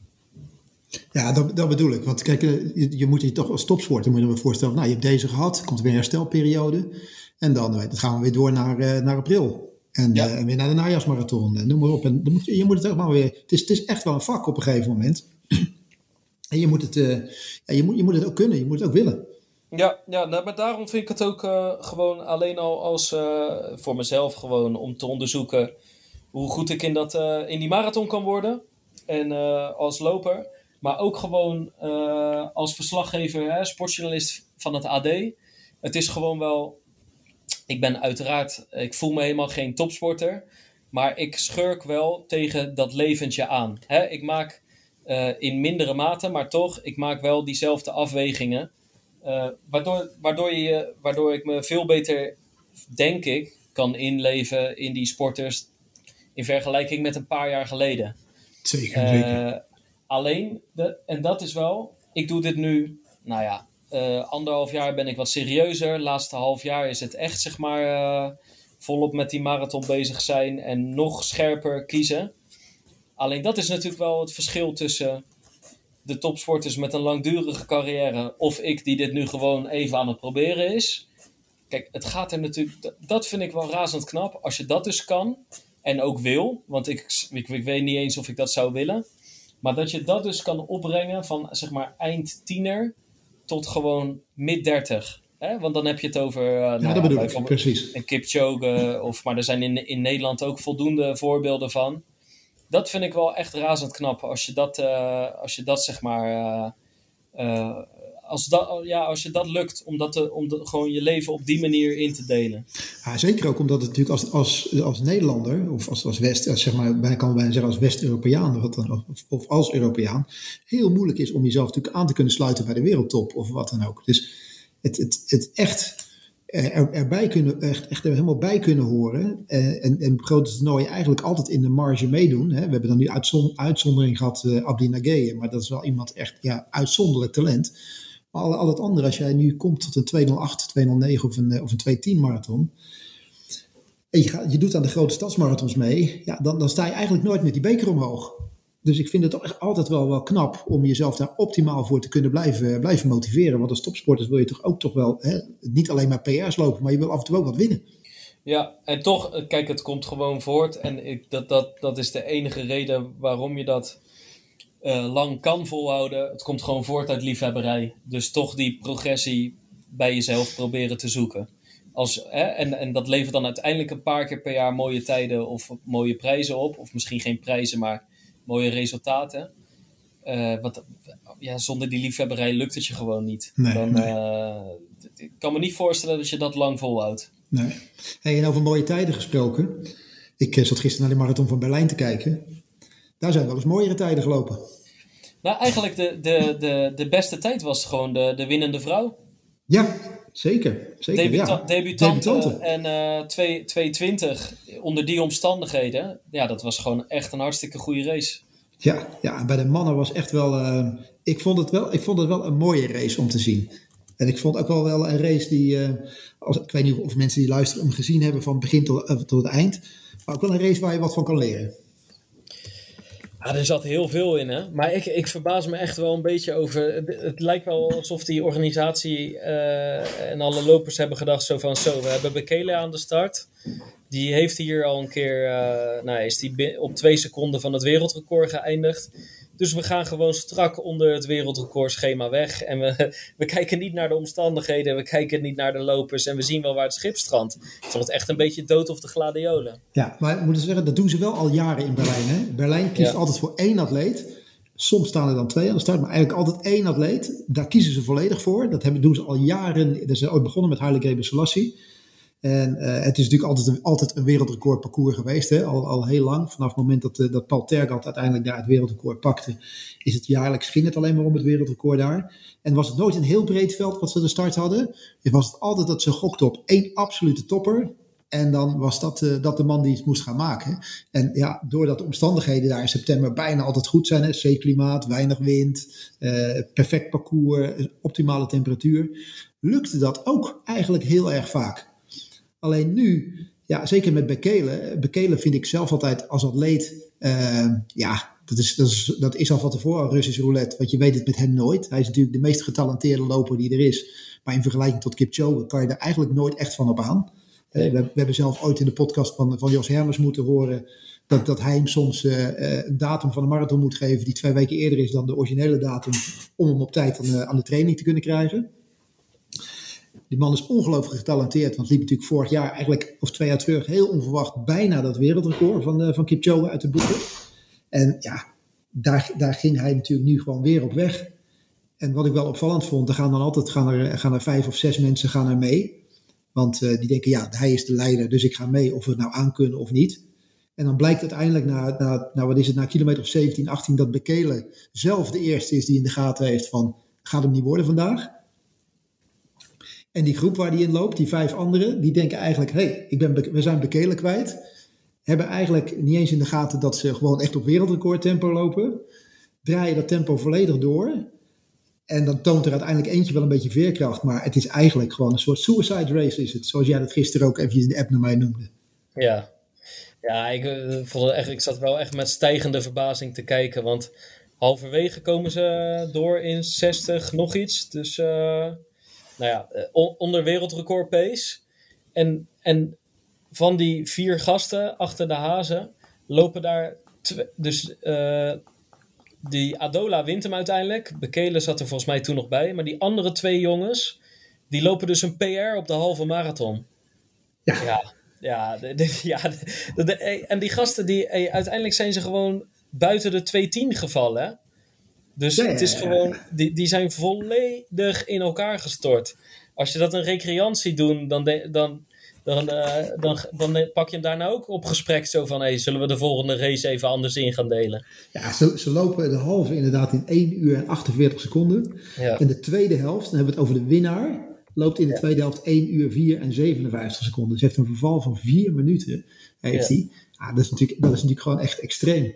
[SPEAKER 2] Ja, dat, dat bedoel ik. Want kijk, eh, je, je moet je toch als topsport, dan moet je me voorstellen, nou, je hebt deze gehad, komt er weer een herstelperiode. En dan, dan gaan we weer door naar, uh, naar april. En,
[SPEAKER 1] Ja.
[SPEAKER 2] uh, en weer naar de najaarsmarathon. En noem maar op. En dan moet, je- je moet het maar weer. Het is, het is echt wel een vak op een gegeven moment. En je moet het, uh, ja, je moet, je moet het ook kunnen, je moet het ook willen.
[SPEAKER 1] Ja, ja nou, maar daarom vind ik het ook uh, gewoon alleen al als uh, voor mezelf gewoon om te onderzoeken hoe goed ik in, dat, in die marathon kan worden. En als loper. Maar ook gewoon als verslaggever, hè, sportjournalist van het AD. Het is gewoon wel. Ik ben uiteraard. Ik voel me helemaal geen topsporter. Maar ik schurk wel tegen dat leventje aan. Hè, ik maak uh, in mindere mate, maar toch. Ik maak wel diezelfde afwegingen. Uh, waardoor, waardoor, je, waardoor ik me veel beter, denk ik, kan inleven in die sporters. In vergelijking met een paar jaar geleden.
[SPEAKER 2] Zeker, zeker.
[SPEAKER 1] Uh, alleen, de, en dat is wel, ik doe dit nu, nou ja, anderhalf jaar ben ik wat serieuzer. Laatste half jaar is het echt, zeg maar, volop met die marathon bezig zijn en nog scherper kiezen. Alleen dat is natuurlijk wel het verschil tussen de topsporters met een langdurige carrière of ik die dit nu gewoon even aan het proberen is. Kijk, het gaat er natuurlijk, dat vind ik wel razend knap. Als je dat dus kan en ook wil, want ik, ik, ik weet niet eens of ik dat zou willen. Maar dat je dat dus kan opbrengen van zeg maar eind tiener tot gewoon mid dertig. Want dan heb je het over uh,
[SPEAKER 2] ja,
[SPEAKER 1] nou,
[SPEAKER 2] dat bedoel ik, precies.
[SPEAKER 1] een Kipchoge. Of, maar er zijn in, in Nederland ook voldoende voorbeelden van. Dat vind ik wel echt razend knap. Als je dat, uh, als je dat zeg maar... Uh, als, dat, ja, als je dat lukt, om, dat te, om gewoon je leven op die manier in te delen.
[SPEAKER 2] Ja, zeker ook omdat het natuurlijk als, als, als Nederlander, of als, als West, als, zeg maar, bijna kan bijna zeggen als West-Europeaan, of, of, of als Europeaan, heel moeilijk is om jezelf natuurlijk aan te kunnen sluiten bij de wereldtop of wat dan ook. Dus het, het, het echt er, erbij kunnen, echt, echt helemaal bij kunnen horen eh, en, en grote toernooien eigenlijk altijd in de marge meedoen. Hè. We hebben dan nu uitzon, uitzondering gehad, uh, Abdi Nageye, maar dat is wel iemand echt ja, uitzonderlijk talent. Maar al, al het andere, als jij nu komt tot een 208, 209 of een, of een 210 marathon. En je, gaat, je doet aan de grote stadsmarathons mee. Ja, dan, dan sta je eigenlijk nooit met die beker omhoog. Dus ik vind het toch echt altijd wel, wel knap om jezelf daar optimaal voor te kunnen blijven, blijven motiveren. Want als topsporters wil je toch ook toch wel hè, niet alleen maar PR's lopen, maar je wil af en toe ook wat winnen.
[SPEAKER 1] Ja, en toch, kijk, het komt gewoon voort. En ik, dat, dat, dat is de enige reden waarom je dat uh, lang kan volhouden. Het komt gewoon voort uit liefhebberij. Dus toch die progressie bij jezelf proberen te zoeken. Als, hè, en, en dat levert dan uiteindelijk een paar keer per jaar mooie tijden of mooie prijzen op. Of misschien geen prijzen, maar mooie resultaten. Uh, wat, ja, zonder die liefhebberij lukt het je gewoon niet.
[SPEAKER 2] Nee,
[SPEAKER 1] dan,
[SPEAKER 2] nee.
[SPEAKER 1] Uh, ik kan me niet voorstellen dat je dat lang volhoudt.
[SPEAKER 2] Nee. Hey, en over mooie tijden gesproken. Ik uh, zat gisteren naar de marathon van Berlijn te kijken. Daar zijn wel eens mooiere tijden gelopen.
[SPEAKER 1] Nou, eigenlijk de, de, de, de beste tijd was gewoon de, de winnende vrouw.
[SPEAKER 2] Ja, zeker. zeker
[SPEAKER 1] Debuta
[SPEAKER 2] ja.
[SPEAKER 1] En uh, 220 onder die omstandigheden. Ja, dat was gewoon echt een hartstikke goede race.
[SPEAKER 2] Ja, ja, bij de mannen was echt wel, uh, ik, vond het wel. Ik vond het wel een mooie race om te zien. En ik vond ook wel, wel een race die, uh, als, ik weet niet of mensen die luisteren hem gezien hebben van begin tot, tot het eind. Maar ook wel een race waar je wat van kan leren.
[SPEAKER 1] Ja, er zat heel veel in, hè. Maar ik, ik verbaas me echt wel een beetje over... Het, lijkt wel alsof die organisatie uh, en alle lopers hebben gedacht zo van... Zo, we hebben Bekele aan de start. Die heeft hier al een keer... Uh, nou, is die op twee seconden van het wereldrecord geëindigd. Dus we gaan gewoon strak onder het wereldrecordschema weg. En we, we kijken niet naar de omstandigheden. We kijken niet naar de lopers. En we zien wel waar het schip strandt. Ik vond het echt een beetje dood of de gladiolen.
[SPEAKER 2] Ja, maar ik moet zeggen, dat doen ze wel al jaren in Berlijn. Hè? Berlijn kiest ja. altijd voor één atleet. Soms staan er dan twee aan de start, maar eigenlijk altijd één atleet. Daar kiezen ze volledig voor. Dat hebben, doen ze al jaren. Dat is ooit begonnen met Haile Gebre Selassie. En uh, het is natuurlijk altijd een, altijd een wereldrecord parcours geweest, hè? Al, al heel lang. Vanaf het moment dat, uh, dat Paul Tergat uiteindelijk daar het wereldrecord pakte, is het jaarlijks, ging het alleen maar om het wereldrecord daar. En was het nooit een heel breed veld wat ze de start hadden. Het was het altijd dat ze gokten op één absolute topper. En dan was dat, uh, dat de man die het moest gaan maken. En ja, doordat de omstandigheden daar in september bijna altijd goed zijn. Hè, zeeklimaat, weinig wind, perfect parcours, optimale temperatuur. Lukte dat ook eigenlijk heel erg vaak. Alleen nu, ja, zeker met Bekele. Bekele vind ik zelf altijd als atleet, uh, ja, dat is, dat, is, dat is al van tevoren Russisch roulette. Want je weet het met hem nooit. Hij is natuurlijk de meest getalenteerde loper die er is. Maar in vergelijking tot Kipchoge kan je er eigenlijk nooit echt van op aan. We, we, hebben zelf ooit in de podcast van, van Jos Hermers moeten horen dat, dat hij hem soms uh, een datum van de marathon moet geven die twee weken eerder is dan de originele datum, om hem op tijd aan aan de training te kunnen krijgen. Die man is ongelooflijk getalenteerd, want liep natuurlijk vorig jaar, eigenlijk, of twee jaar terug, heel onverwacht bijna dat wereldrecord van, uh, van Kipchoge uit de boeken. En ja, daar, daar ging hij natuurlijk nu gewoon weer op weg. En wat ik wel opvallend vond, er gaan dan altijd gaan er, gaan er vijf of zes mensen gaan er mee. Want uh, die denken, ja, hij is de leider, dus ik ga mee of we het nou aankunnen of niet. En dan blijkt uiteindelijk na, na, nou wat is het, na kilometer of 17, 18, dat Bekele zelf de eerste is die in de gaten heeft van, gaat hem niet worden vandaag. En die groep waar die in loopt, die vijf anderen, die denken eigenlijk, hé, hey, ik ben, we zijn Bekele kwijt. Hebben eigenlijk niet eens in de gaten dat ze gewoon echt op wereldrecord tempo lopen. Draaien dat tempo volledig door. En dan toont er uiteindelijk eentje wel een beetje veerkracht. Maar het is eigenlijk gewoon een soort suicide race is het. Zoals jij dat gisteren ook eventjes in de app naar mij noemde.
[SPEAKER 1] Ja, ja ik, vond het echt, ik zat wel echt met stijgende verbazing te kijken. Want halverwege komen ze door in 60 nog iets. Dus uh, nou ja, onder wereldrecord pace. En, en van die vier gasten achter de hazen lopen daar... Dus... Uh, die Adola wint hem uiteindelijk. Bekele zat er volgens mij toen nog bij. Maar die andere twee jongens, die lopen dus een PR op de halve marathon.
[SPEAKER 2] Ja.
[SPEAKER 1] Ja, ja, de, de, ja de, en die gasten, die, uiteindelijk zijn ze gewoon buiten de 2-10 gevallen. Dus
[SPEAKER 2] Ja,
[SPEAKER 1] het is gewoon, die, die zijn volledig in elkaar gestort. Als je dat een recreantie doen, dan, de- dan, dan, eh, dan, dan pak je hem daarna ook op gesprek. Zo van, hey, zullen we de volgende race even anders in gaan delen?
[SPEAKER 2] Ja, ze, ze lopen de halve inderdaad in 1 uur en 48 seconden.
[SPEAKER 1] Ja.
[SPEAKER 2] En de tweede helft, dan hebben we het over de winnaar, loopt in de tweede helft 1 uur 4 en 57 seconden. Dus heeft een verval van 4 minuten. Heeft hij. Ja, dat, is natuurlijk, dat is natuurlijk gewoon echt extreem.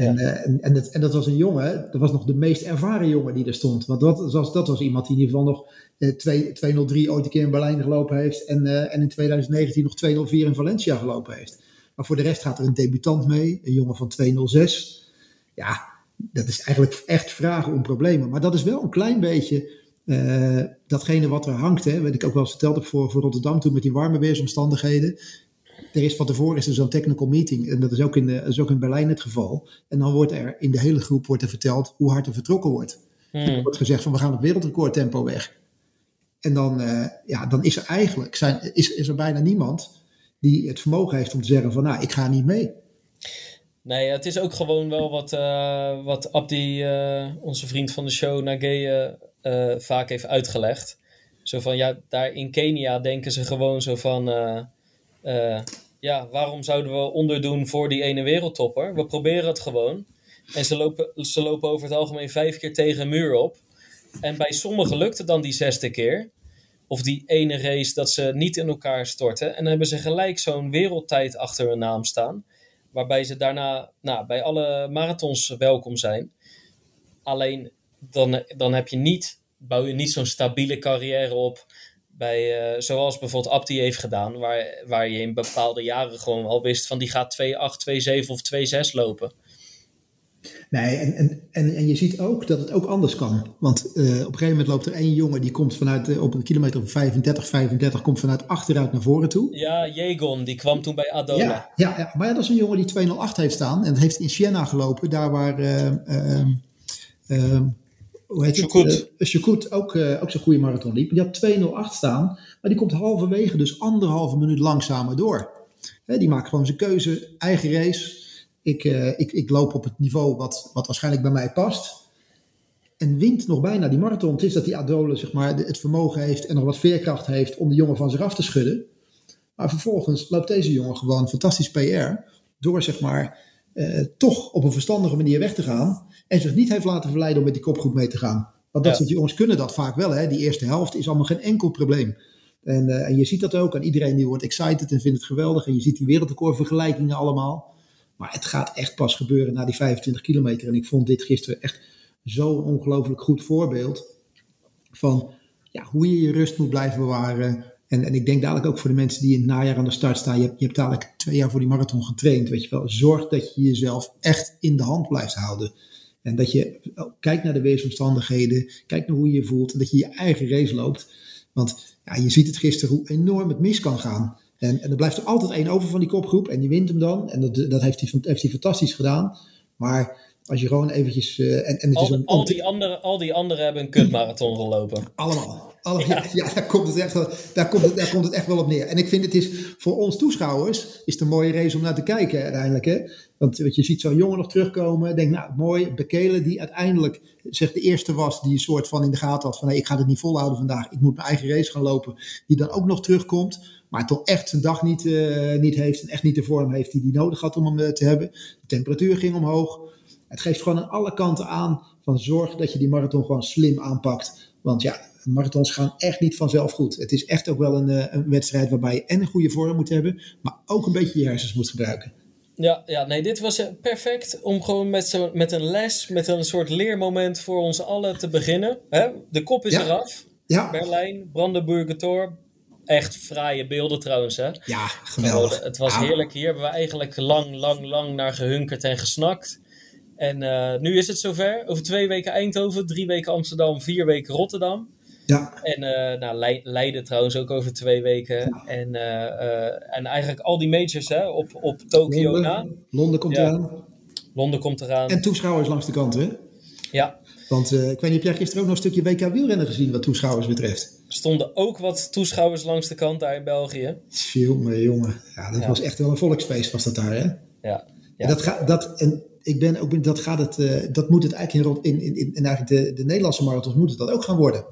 [SPEAKER 2] En, eh, en, en, dat, en dat was een jongen, dat was nog de meest ervaren jongen die er stond. Want dat was, dat was iemand die in ieder geval nog eh, 2 203 ooit een keer in Berlijn gelopen heeft. En, eh, en in 2019 nog 204 in Valencia gelopen heeft. Maar voor de rest gaat er een debutant mee, een jongen van 206. Ja, dat is eigenlijk echt vragen om problemen. Maar dat is wel een klein beetje eh, datgene wat er hangt. Hè, wat ik ook wel eens verteld heb voor, voor Rotterdam toen met die warme weersomstandigheden. Er is van tevoren is er zo'n technical meeting. En dat is, ook in, de, dat is ook in Berlijn het geval. En dan wordt er in de hele groep wordt er verteld hoe hard er vertrokken wordt. Er
[SPEAKER 1] Hmm.
[SPEAKER 2] wordt gezegd van we gaan op wereldrecordtempo weg. En dan, eh, ja, dan is er eigenlijk zijn, is, is er bijna niemand die het vermogen heeft om te zeggen van nou, ik ga niet mee.
[SPEAKER 1] Nee, het is ook gewoon wel wat, eh, wat Abdi, eh, onze vriend van de show, Nageye, eh vaak heeft uitgelegd. Zo van, ja, daar in Kenia denken ze gewoon zo van... eh, ja, waarom zouden we onderdoen voor die ene wereldtopper? We proberen het gewoon. En ze lopen, ze lopen over het algemeen vijf keer tegen een muur op. En bij sommigen lukt het dan die zesde keer. Of die ene race dat ze niet in elkaar storten. En dan hebben ze gelijk zo'n wereldtijd achter hun naam staan. Waarbij ze daarna nou, bij alle marathons welkom zijn. Alleen dan, dan heb je niet, bouw je niet zo'n stabiele carrière op. Bij, eh, zoals bijvoorbeeld Abdi heeft gedaan. Waar, waar je in bepaalde jaren gewoon al wist van die gaat 2,8, 2,7 of 2,6 lopen.
[SPEAKER 2] Nee, en, en, en, en je ziet ook dat het ook anders kan. Want eh, op een gegeven moment loopt er één jongen die komt vanuit eh, op een kilometer of 35, 35, komt vanuit achteruit naar voren toe.
[SPEAKER 1] Ja, Jegon, die kwam toen bij Adola.
[SPEAKER 2] Ja, ja, ja, maar ja, dat is een jongen die 208 heeft staan. En heeft in Siena gelopen, daar waar. Hoe heet
[SPEAKER 1] Choukout.
[SPEAKER 2] het? Uh, Choukout ook, eh, ook zo'n goede marathon liep. Die had 208 staan, maar die komt halverwege dus anderhalve minuut langzamer door. Hè, die maakt gewoon zijn keuze, eigen race. Ik, eh, ik, ik loop op het niveau wat, wat waarschijnlijk bij mij past. En wint nog bijna die marathon. Het is dat die Adole zeg maar, het vermogen heeft en nog wat veerkracht heeft om de jongen van zich af te schudden. Maar vervolgens loopt deze jongen gewoon fantastisch PR. Door zeg maar eh, toch op een verstandige manier weg te gaan. En zich niet heeft laten verleiden om met die kopgroep mee te gaan. Want dat
[SPEAKER 1] Ja.
[SPEAKER 2] soort jongens kunnen dat vaak wel. Hè? Die eerste helft is allemaal geen enkel probleem. En, uh, en je ziet dat ook. En iedereen die wordt excited en vindt het geweldig. En je ziet die wereldrecordvergelijkingen allemaal. Maar het gaat echt pas gebeuren na die 25 kilometer. En ik vond dit gisteren echt zo'n ongelooflijk goed voorbeeld. Van ja, hoe je je rust moet blijven bewaren. En, en ik denk dadelijk ook voor de mensen die in het najaar aan de start staan. Je hebt, je hebt dadelijk twee jaar voor die marathon getraind. Weet je wel. Zorg dat je jezelf echt in de hand blijft houden. En dat je oh, kijkt naar de weersomstandigheden. Kijkt naar hoe je je voelt. En dat je je eigen race loopt. Want ja, je ziet het gisteren hoe enorm het mis kan gaan. En, en er blijft er altijd één over van die kopgroep. En die wint hem dan. En dat, dat heeft, hij, heeft hij fantastisch gedaan. Maar als je gewoon eventjes... Uh, en, en het
[SPEAKER 1] al,
[SPEAKER 2] is een,
[SPEAKER 1] al, die andere, al die anderen hebben een kutmarathon gelopen.
[SPEAKER 2] Allemaal. Alle, ja. ja, daar, komt het echt wel, daar, komt het, daar komt het echt wel op neer. En ik vind het is voor ons toeschouwers is het een mooie race om naar te kijken uiteindelijk. Hè? Want wat je ziet zo'n jongen nog terugkomen. Denk nou mooi, Bekele die uiteindelijk zeg, de eerste was die een soort van in de gaten had van hey, ik ga het niet volhouden vandaag. Ik moet mijn eigen race gaan lopen. Die dan ook nog terugkomt. Maar toch echt zijn dag niet, uh, niet heeft en echt niet de vorm heeft die hij nodig had om hem uh, te hebben. De temperatuur ging omhoog. Het geeft gewoon aan alle kanten aan van zorg dat je die marathon gewoon slim aanpakt. Want ja, marathons gaan echt niet vanzelf goed. Het is echt ook wel een, uh, een wedstrijd waarbij je en een goede vorm moet hebben, maar ook een beetje je hersens moet gebruiken.
[SPEAKER 1] Ja, ja, nee, dit was perfect om gewoon met, zo, met een les, met een soort leermoment voor ons allen te beginnen. Hè? De kop is
[SPEAKER 2] Ja.
[SPEAKER 1] eraf.
[SPEAKER 2] Ja,
[SPEAKER 1] Berlijn, Brandenburger Tor. Echt fraaie beelden trouwens, hè?
[SPEAKER 2] ja geweldig.
[SPEAKER 1] Het was heerlijk. Hier hebben we eigenlijk lang, lang, lang naar gehunkerd en gesnakt. En eh, nu is het zover. Over twee weken Eindhoven, drie weken Amsterdam, vier weken Rotterdam.
[SPEAKER 2] Ja,
[SPEAKER 1] En eh, nou, Lei- Leiden trouwens ook over twee weken. En, eh, en eigenlijk al die majors hè, op, op Tokio na.
[SPEAKER 2] Londen, komt
[SPEAKER 1] Ja.
[SPEAKER 2] eraan.
[SPEAKER 1] Londen komt eraan.
[SPEAKER 2] En toeschouwers langs de kant, hè?
[SPEAKER 1] Ja,
[SPEAKER 2] Want ik weet niet, heb jij gisteren ook nog een stukje WK wielrennen gezien wat toeschouwers betreft?
[SPEAKER 1] er stonden ook wat toeschouwers langs de kant daar in België.
[SPEAKER 2] Jongen, jongen. Ja, dat
[SPEAKER 1] Ja.
[SPEAKER 2] was echt wel een volksfeest was dat daar, hè?
[SPEAKER 1] Ja, ja.
[SPEAKER 2] En dat, gaat, dat, en ik ben ook, dat, gaat het, eh, dat moet het eigenlijk in, in, in, in, eigenlijk de, de Nederlandse marathons moet het dat ook gaan worden.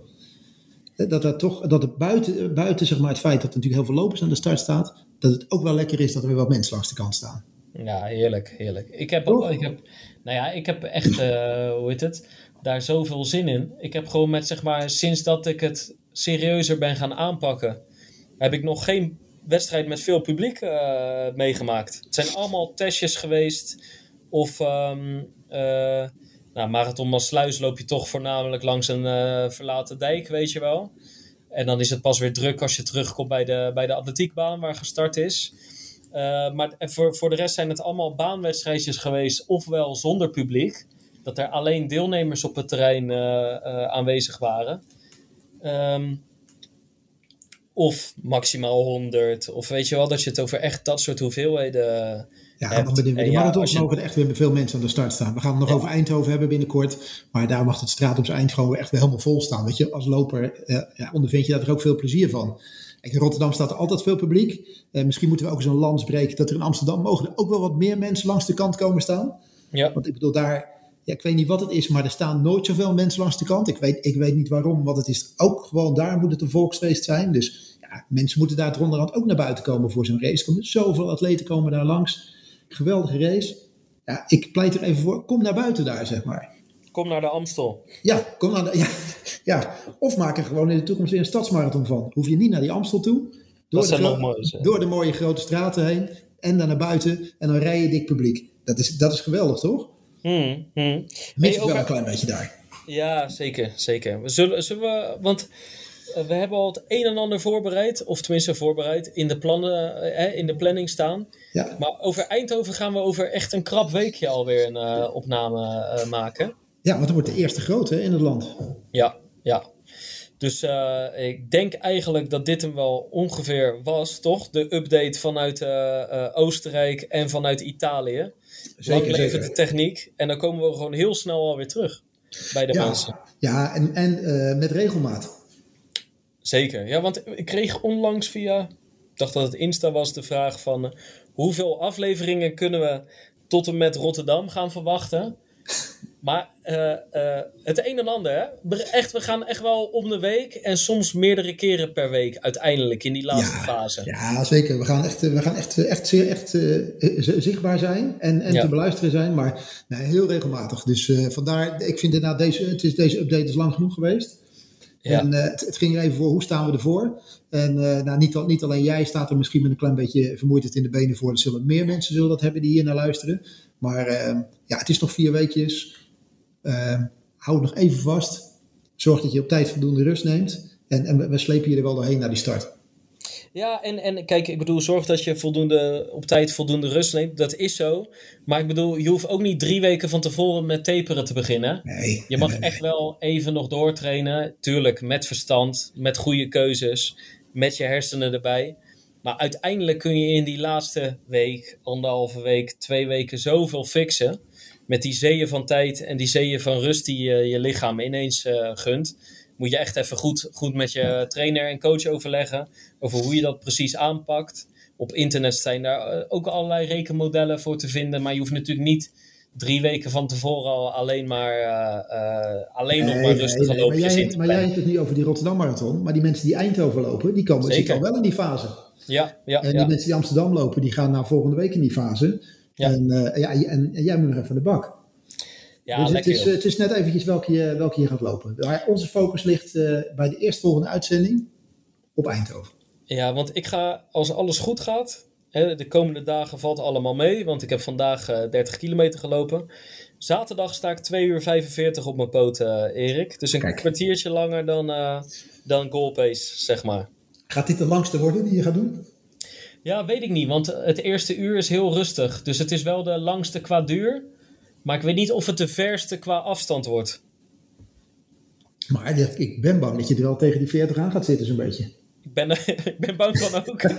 [SPEAKER 2] Dat, er toch, dat het buiten, buiten zeg maar, het feit dat er natuurlijk heel veel lopers aan de start staat, dat het ook wel lekker is dat er weer wat mensen langs de kant staan.
[SPEAKER 1] Ja, heerlijk, heerlijk. Ik heb,
[SPEAKER 2] Toch?
[SPEAKER 1] ik heb, nou ja, ik heb echt, eh, hoe heet het, daar zoveel zin in. Ik heb gewoon met, zeg maar, sinds dat ik het serieuzer ben gaan aanpakken, heb ik nog geen wedstrijd met veel publiek eh, meegemaakt. Het zijn allemaal testjes geweest. Of, ehm eh nou, Marathon Maasluis loop je toch voornamelijk langs een eh, verlaten dijk, weet je wel. En dan is het pas weer druk als je terugkomt bij de, bij de atletiekbaan waar gestart is. Uh, maar voor, voor de rest zijn het allemaal baanwedstrijdjes geweest, ofwel zonder publiek. Dat er alleen deelnemers op het terrein uh, uh, aanwezig waren. Um, of maximaal 100. Of weet je wel, dat je het over echt dat soort hoeveelheden.
[SPEAKER 2] Ja, ja, marathons je... mogen er echt weer veel mensen aan de start staan. We gaan het nog ja. over Eindhoven hebben binnenkort. Maar daar mag het straat op zijn eind gewoon echt weer helemaal vol staan. Weet je, als loper ja, ondervind je daar er ook veel plezier van. In Rotterdam staat er altijd veel publiek. Uh, misschien moeten we ook eens een lans breken dat er in Amsterdam mogen er ook wel wat meer mensen langs de kant komen staan.
[SPEAKER 1] Ja.
[SPEAKER 2] Want ik bedoel, daar, ja, ik weet niet wat het is, maar er staan nooit zoveel mensen langs de kant. Ik weet, ik weet niet waarom, want het is ook gewoon daar moet het een volksfeest zijn. Dus ja, mensen moeten daar onderhand ook naar buiten komen voor zo'n race. Er komen zoveel atleten komen daar langs. Geweldige race. Ja, ik pleit er even voor, kom naar buiten daar, zeg maar.
[SPEAKER 1] Kom naar de Amstel.
[SPEAKER 2] Ja, kom naar de, ja, ja. of maak er gewoon in de toekomst weer een stadsmarathon van. Hoef je niet naar die Amstel toe.
[SPEAKER 1] Door, dat de, nog moois,
[SPEAKER 2] door de mooie grote straten heen. En dan naar buiten. En dan rij je dik publiek. Dat is, dat is geweldig, toch?
[SPEAKER 1] Hmm, hmm.
[SPEAKER 2] Mis hey, wel een klein beetje daar.
[SPEAKER 1] Ja, zeker. zeker. We zullen, zullen we... Want we hebben al het een en ander voorbereid. Of tenminste voorbereid. In de, plannen, eh, in de planning staan.
[SPEAKER 2] Ja.
[SPEAKER 1] Maar over Eindhoven gaan we over echt een krap weekje alweer een uh, opname uh, maken.
[SPEAKER 2] Ja, want dat wordt de eerste grote in het land.
[SPEAKER 1] Ja, ja. Dus uh, ik denk eigenlijk dat dit hem wel ongeveer was, toch? De update vanuit Oostenrijk en vanuit Italië.
[SPEAKER 2] Zeker,
[SPEAKER 1] zeker. de techniek. En dan komen we gewoon heel snel alweer terug bij de
[SPEAKER 2] ja,
[SPEAKER 1] mensen.
[SPEAKER 2] Ja, en, en met regelmaat.
[SPEAKER 1] Zeker. Ja, want ik kreeg onlangs via, ik dacht dat het Insta was, de vraag van... hoeveel afleveringen kunnen we tot en met Rotterdam gaan verwachten? Maar uh, uh, het een en ander, hè? Echt, we gaan echt wel om de week en soms meerdere keren per week uiteindelijk in die laatste
[SPEAKER 2] ja,
[SPEAKER 1] fase.
[SPEAKER 2] Ja, zeker. We gaan echt, we gaan echt, echt, zeer, echt uh, zichtbaar zijn en, en ja. te beluisteren zijn, maar nee, heel regelmatig. Dus vandaar, ik vind inderdaad, deze, het is, deze update is lang genoeg geweest. En het, het, ging er even voor, hoe staan we ervoor? En nou, niet, niet, alleen jij staat er misschien met een klein beetje vermoeidheid in de benen voor. Er zullen meer mensen zullen dat hebben die hier naar luisteren. Maar ehm, ja, het is nog vier weekjes. Ehm, hou nog even vast. Zorg dat je op tijd voldoende rust neemt. En, en we slepen je er wel doorheen naar die start.
[SPEAKER 1] Ja, en, en kijk, ik bedoel, zorg dat je voldoende, op tijd voldoende rust neemt. Dat is zo. Maar ik bedoel, je hoeft ook niet drie weken van tevoren met taperen te beginnen.
[SPEAKER 2] Nee,
[SPEAKER 1] je mag echt wel even nog doortrainen. Tuurlijk, met verstand, met goede keuzes, met je hersenen erbij. Maar uiteindelijk kun je in die laatste week, anderhalve week, twee weken zoveel fixen. Met die zeeën van tijd en die zeeën van rust die je, je lichaam ineens uh, gunt moet je echt even goed, goed met je trainer en coach overleggen. Over hoe je dat precies aanpakt. Op internet zijn daar eh, ook allerlei rekenmodellen voor te vinden. Maar je hoeft natuurlijk niet drie weken van tevoren al alleen maar uh, uh, alleen nog maar rustige nee, loopjes
[SPEAKER 2] in Maar jij hebt het niet over die Rotterdam Marathon. Maar die mensen die Eindhoven lopen, die komen zitten al wel in die fase.
[SPEAKER 1] Ja, ja,
[SPEAKER 2] en die mensen die Amsterdam lopen, die gaan naar volgende week in die fase. Ja. En, ja, en, en, jij moet nog even aan de bak. Ja, dus het is, het is, net eventjes welke je, welke je gaat lopen. Maar onze focus ligt uh, bij de eerstvolgende uitzending op Eindhoven.
[SPEAKER 1] Ja, want ik ga, als alles goed gaat, hè, de komende dagen valt allemaal mee, want ik heb vandaag uh, 30 kilometer gelopen. Zaterdag sta ik 2 uur 45 op mijn poten, uh, Erik. Dus een Kijk. kwartiertje langer dan, uh, dan goal pace, zeg maar.
[SPEAKER 2] Gaat dit de langste worden die je gaat doen?
[SPEAKER 1] Ja, weet ik niet, want het eerste uur is heel rustig. Dus het is wel de langste qua duur. Maar ik weet niet of het de verste qua afstand wordt.
[SPEAKER 2] Maar ik ben bang dat je er wel tegen die 40 aan gaat zitten, zo'n beetje.
[SPEAKER 1] Ik ben, ik ben bang van ook.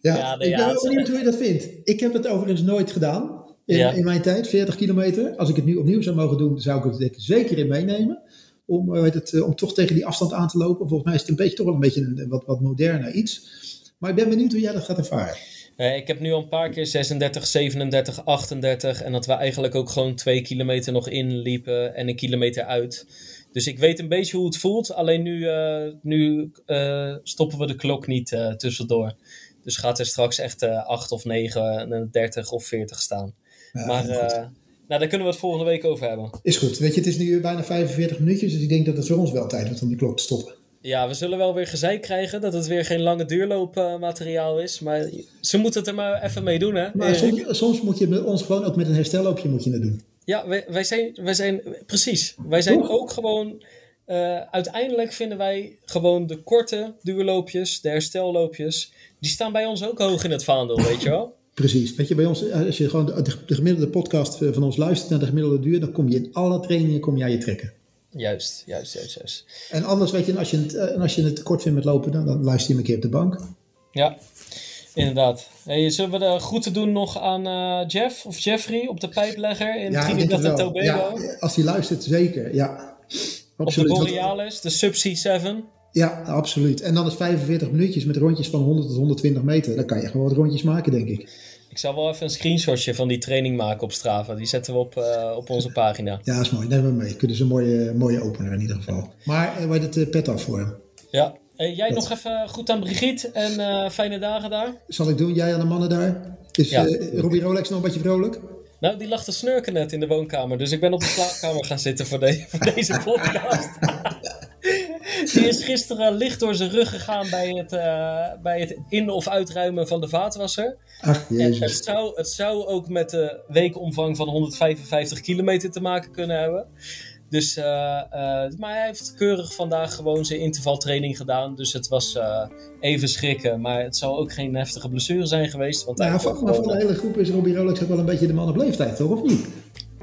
[SPEAKER 2] ja, ja nee, ik ben wel benieuwd hoe je dat vindt. Ik heb het overigens nooit gedaan in, in, mijn tijd, 40 kilometer. Als ik het nu opnieuw zou mogen doen, zou ik het zeker in meenemen. Om, weet het, eh, om toch tegen die afstand aan te lopen. Volgens mij is het een beetje, toch wel een beetje een wat, wat moderner iets. Maar ik ben benieuwd hoe jij dat gaat ervaren.
[SPEAKER 1] Uh, ik heb nu al een paar keer 36, 37, 38 en dat we eigenlijk ook gewoon twee kilometer nog inliepen en een kilometer uit. Dus ik weet een beetje hoe het voelt, alleen nu, uh, nu uh, stoppen we de klok niet tussendoor. Dus gaat er straks echt 8 of 9, 30 of 40 staan. Ja, maar nou, daar kunnen we het volgende week over hebben.
[SPEAKER 2] Is goed. Weet je, het is nu bijna 45 minuutjes, dus ik denk dat het voor ons wel tijd wordt om die klok te stoppen.
[SPEAKER 1] Ja, we zullen wel weer gezeik krijgen dat het weer geen lange duurloopmateriaal uh, is. Maar ze moeten het er maar even mee doen, hè?
[SPEAKER 2] Maar soms, soms, moet je met ons gewoon ook met een herstelloopje moet je het doen.
[SPEAKER 1] Ja, wij, wij, zijn, wij zijn, precies. Wij zijn ook gewoon, uh, uiteindelijk vinden wij gewoon de korte duurloopjes, de herstelloopjes, die staan bij ons ook hoog in het vaandel, weet je wel?
[SPEAKER 2] Precies. Weet je, bij ons, als je gewoon de, de, gemiddelde podcast van ons luistert naar de gemiddelde duur, dan kom je in alle trainingen kom je aan je trekken.
[SPEAKER 1] Juist, juist, juist, juist.
[SPEAKER 2] En anders, weet je, als je het, eh, als je het kort vindt met lopen, dan, dan luister je een keer op de bank.
[SPEAKER 1] Ja, inderdaad. Hey, zullen we de groeten doen nog aan uh, Jeff of Jeffrey op de pijplegger in ja, Trinidad en Tobago?
[SPEAKER 2] Ja, als hij luistert, zeker. Ja,
[SPEAKER 1] absoluut. Op de Borealis, de Subsea 7.
[SPEAKER 2] Ja, absoluut. En dan is 45 minuutjes met rondjes van 100 tot 120 meter. Dan kan je gewoon wat rondjes maken, denk ik.
[SPEAKER 1] Ik zal wel even een screenshotje van die training maken op Strava. Die zetten we op, uh, op onze pagina.
[SPEAKER 2] Ja, dat is mooi. Neem we mee. Kunnen ze een mooie, mooie opener in ieder geval. Maar uh, waar het uh, pet af voor hem.
[SPEAKER 1] Ja. Hey, jij nog even goed aan Brigitte en fijne dagen daar.
[SPEAKER 2] Zal ik doen. Jij aan de mannen daar. Is ja. Robbie Rolex nog een beetje vrolijk?
[SPEAKER 1] Nou, die lag te snurken net in de woonkamer. Dus ik ben op de slaapkamer gaan zitten voor, de, voor deze podcast. Die is gisteren licht door zijn rug gegaan bij het, uh, bij het in- of uitruimen van de vaatwasser.
[SPEAKER 2] Ach, jezus.
[SPEAKER 1] En het, zou, het zou ook met de weekomvang van 155 kilometer te maken kunnen hebben. Dus, uh, uh, maar hij heeft keurig vandaag gewoon zijn intervaltraining gedaan. Dus het was uh, even schrikken. Maar het zou ook geen heftige blessure zijn geweest. Want
[SPEAKER 2] nou, voor, maar voor de hele groep is Robbie Rolex ook wel een beetje de man op leeftijd, toch? Of niet?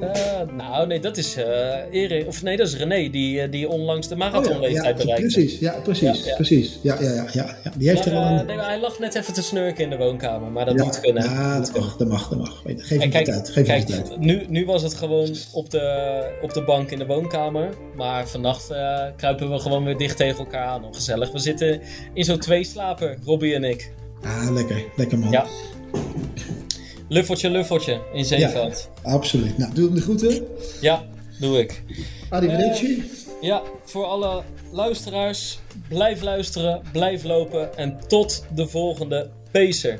[SPEAKER 1] Uh, nou, nee, dat is uh, Erik, of nee, dat is René, die, eh, die onlangs de marathonleeftijd oh, ja, ja,
[SPEAKER 2] Precies, ja, precies, ja, precies. Ja, ja, ja, ja. Die heeft
[SPEAKER 1] maar, er wel een... nee, hij lag net even te snurken in de woonkamer, maar dat moet kunnen.
[SPEAKER 2] Ja, dat, mag, dat mag, dat mag. Geef hem tijd, geef kijk, tijd.
[SPEAKER 1] Nu, nu was het gewoon op de, op de bank in de woonkamer, maar vannacht uh, kruipen we gewoon weer dicht tegen elkaar aan. Gezellig, we zitten in zo'n twee slapen, Robbie en ik.
[SPEAKER 2] Ah, lekker, lekker man.
[SPEAKER 1] Ja. Luffeltje, luffeltje in Zeeveld.
[SPEAKER 2] Ja, absoluut. Nou, doe hem de groeten.
[SPEAKER 1] Ja, doe ik.
[SPEAKER 2] Arrivederci. Uh,
[SPEAKER 1] ja, voor alle luisteraars, blijf luisteren, blijf lopen en tot de volgende Pacer.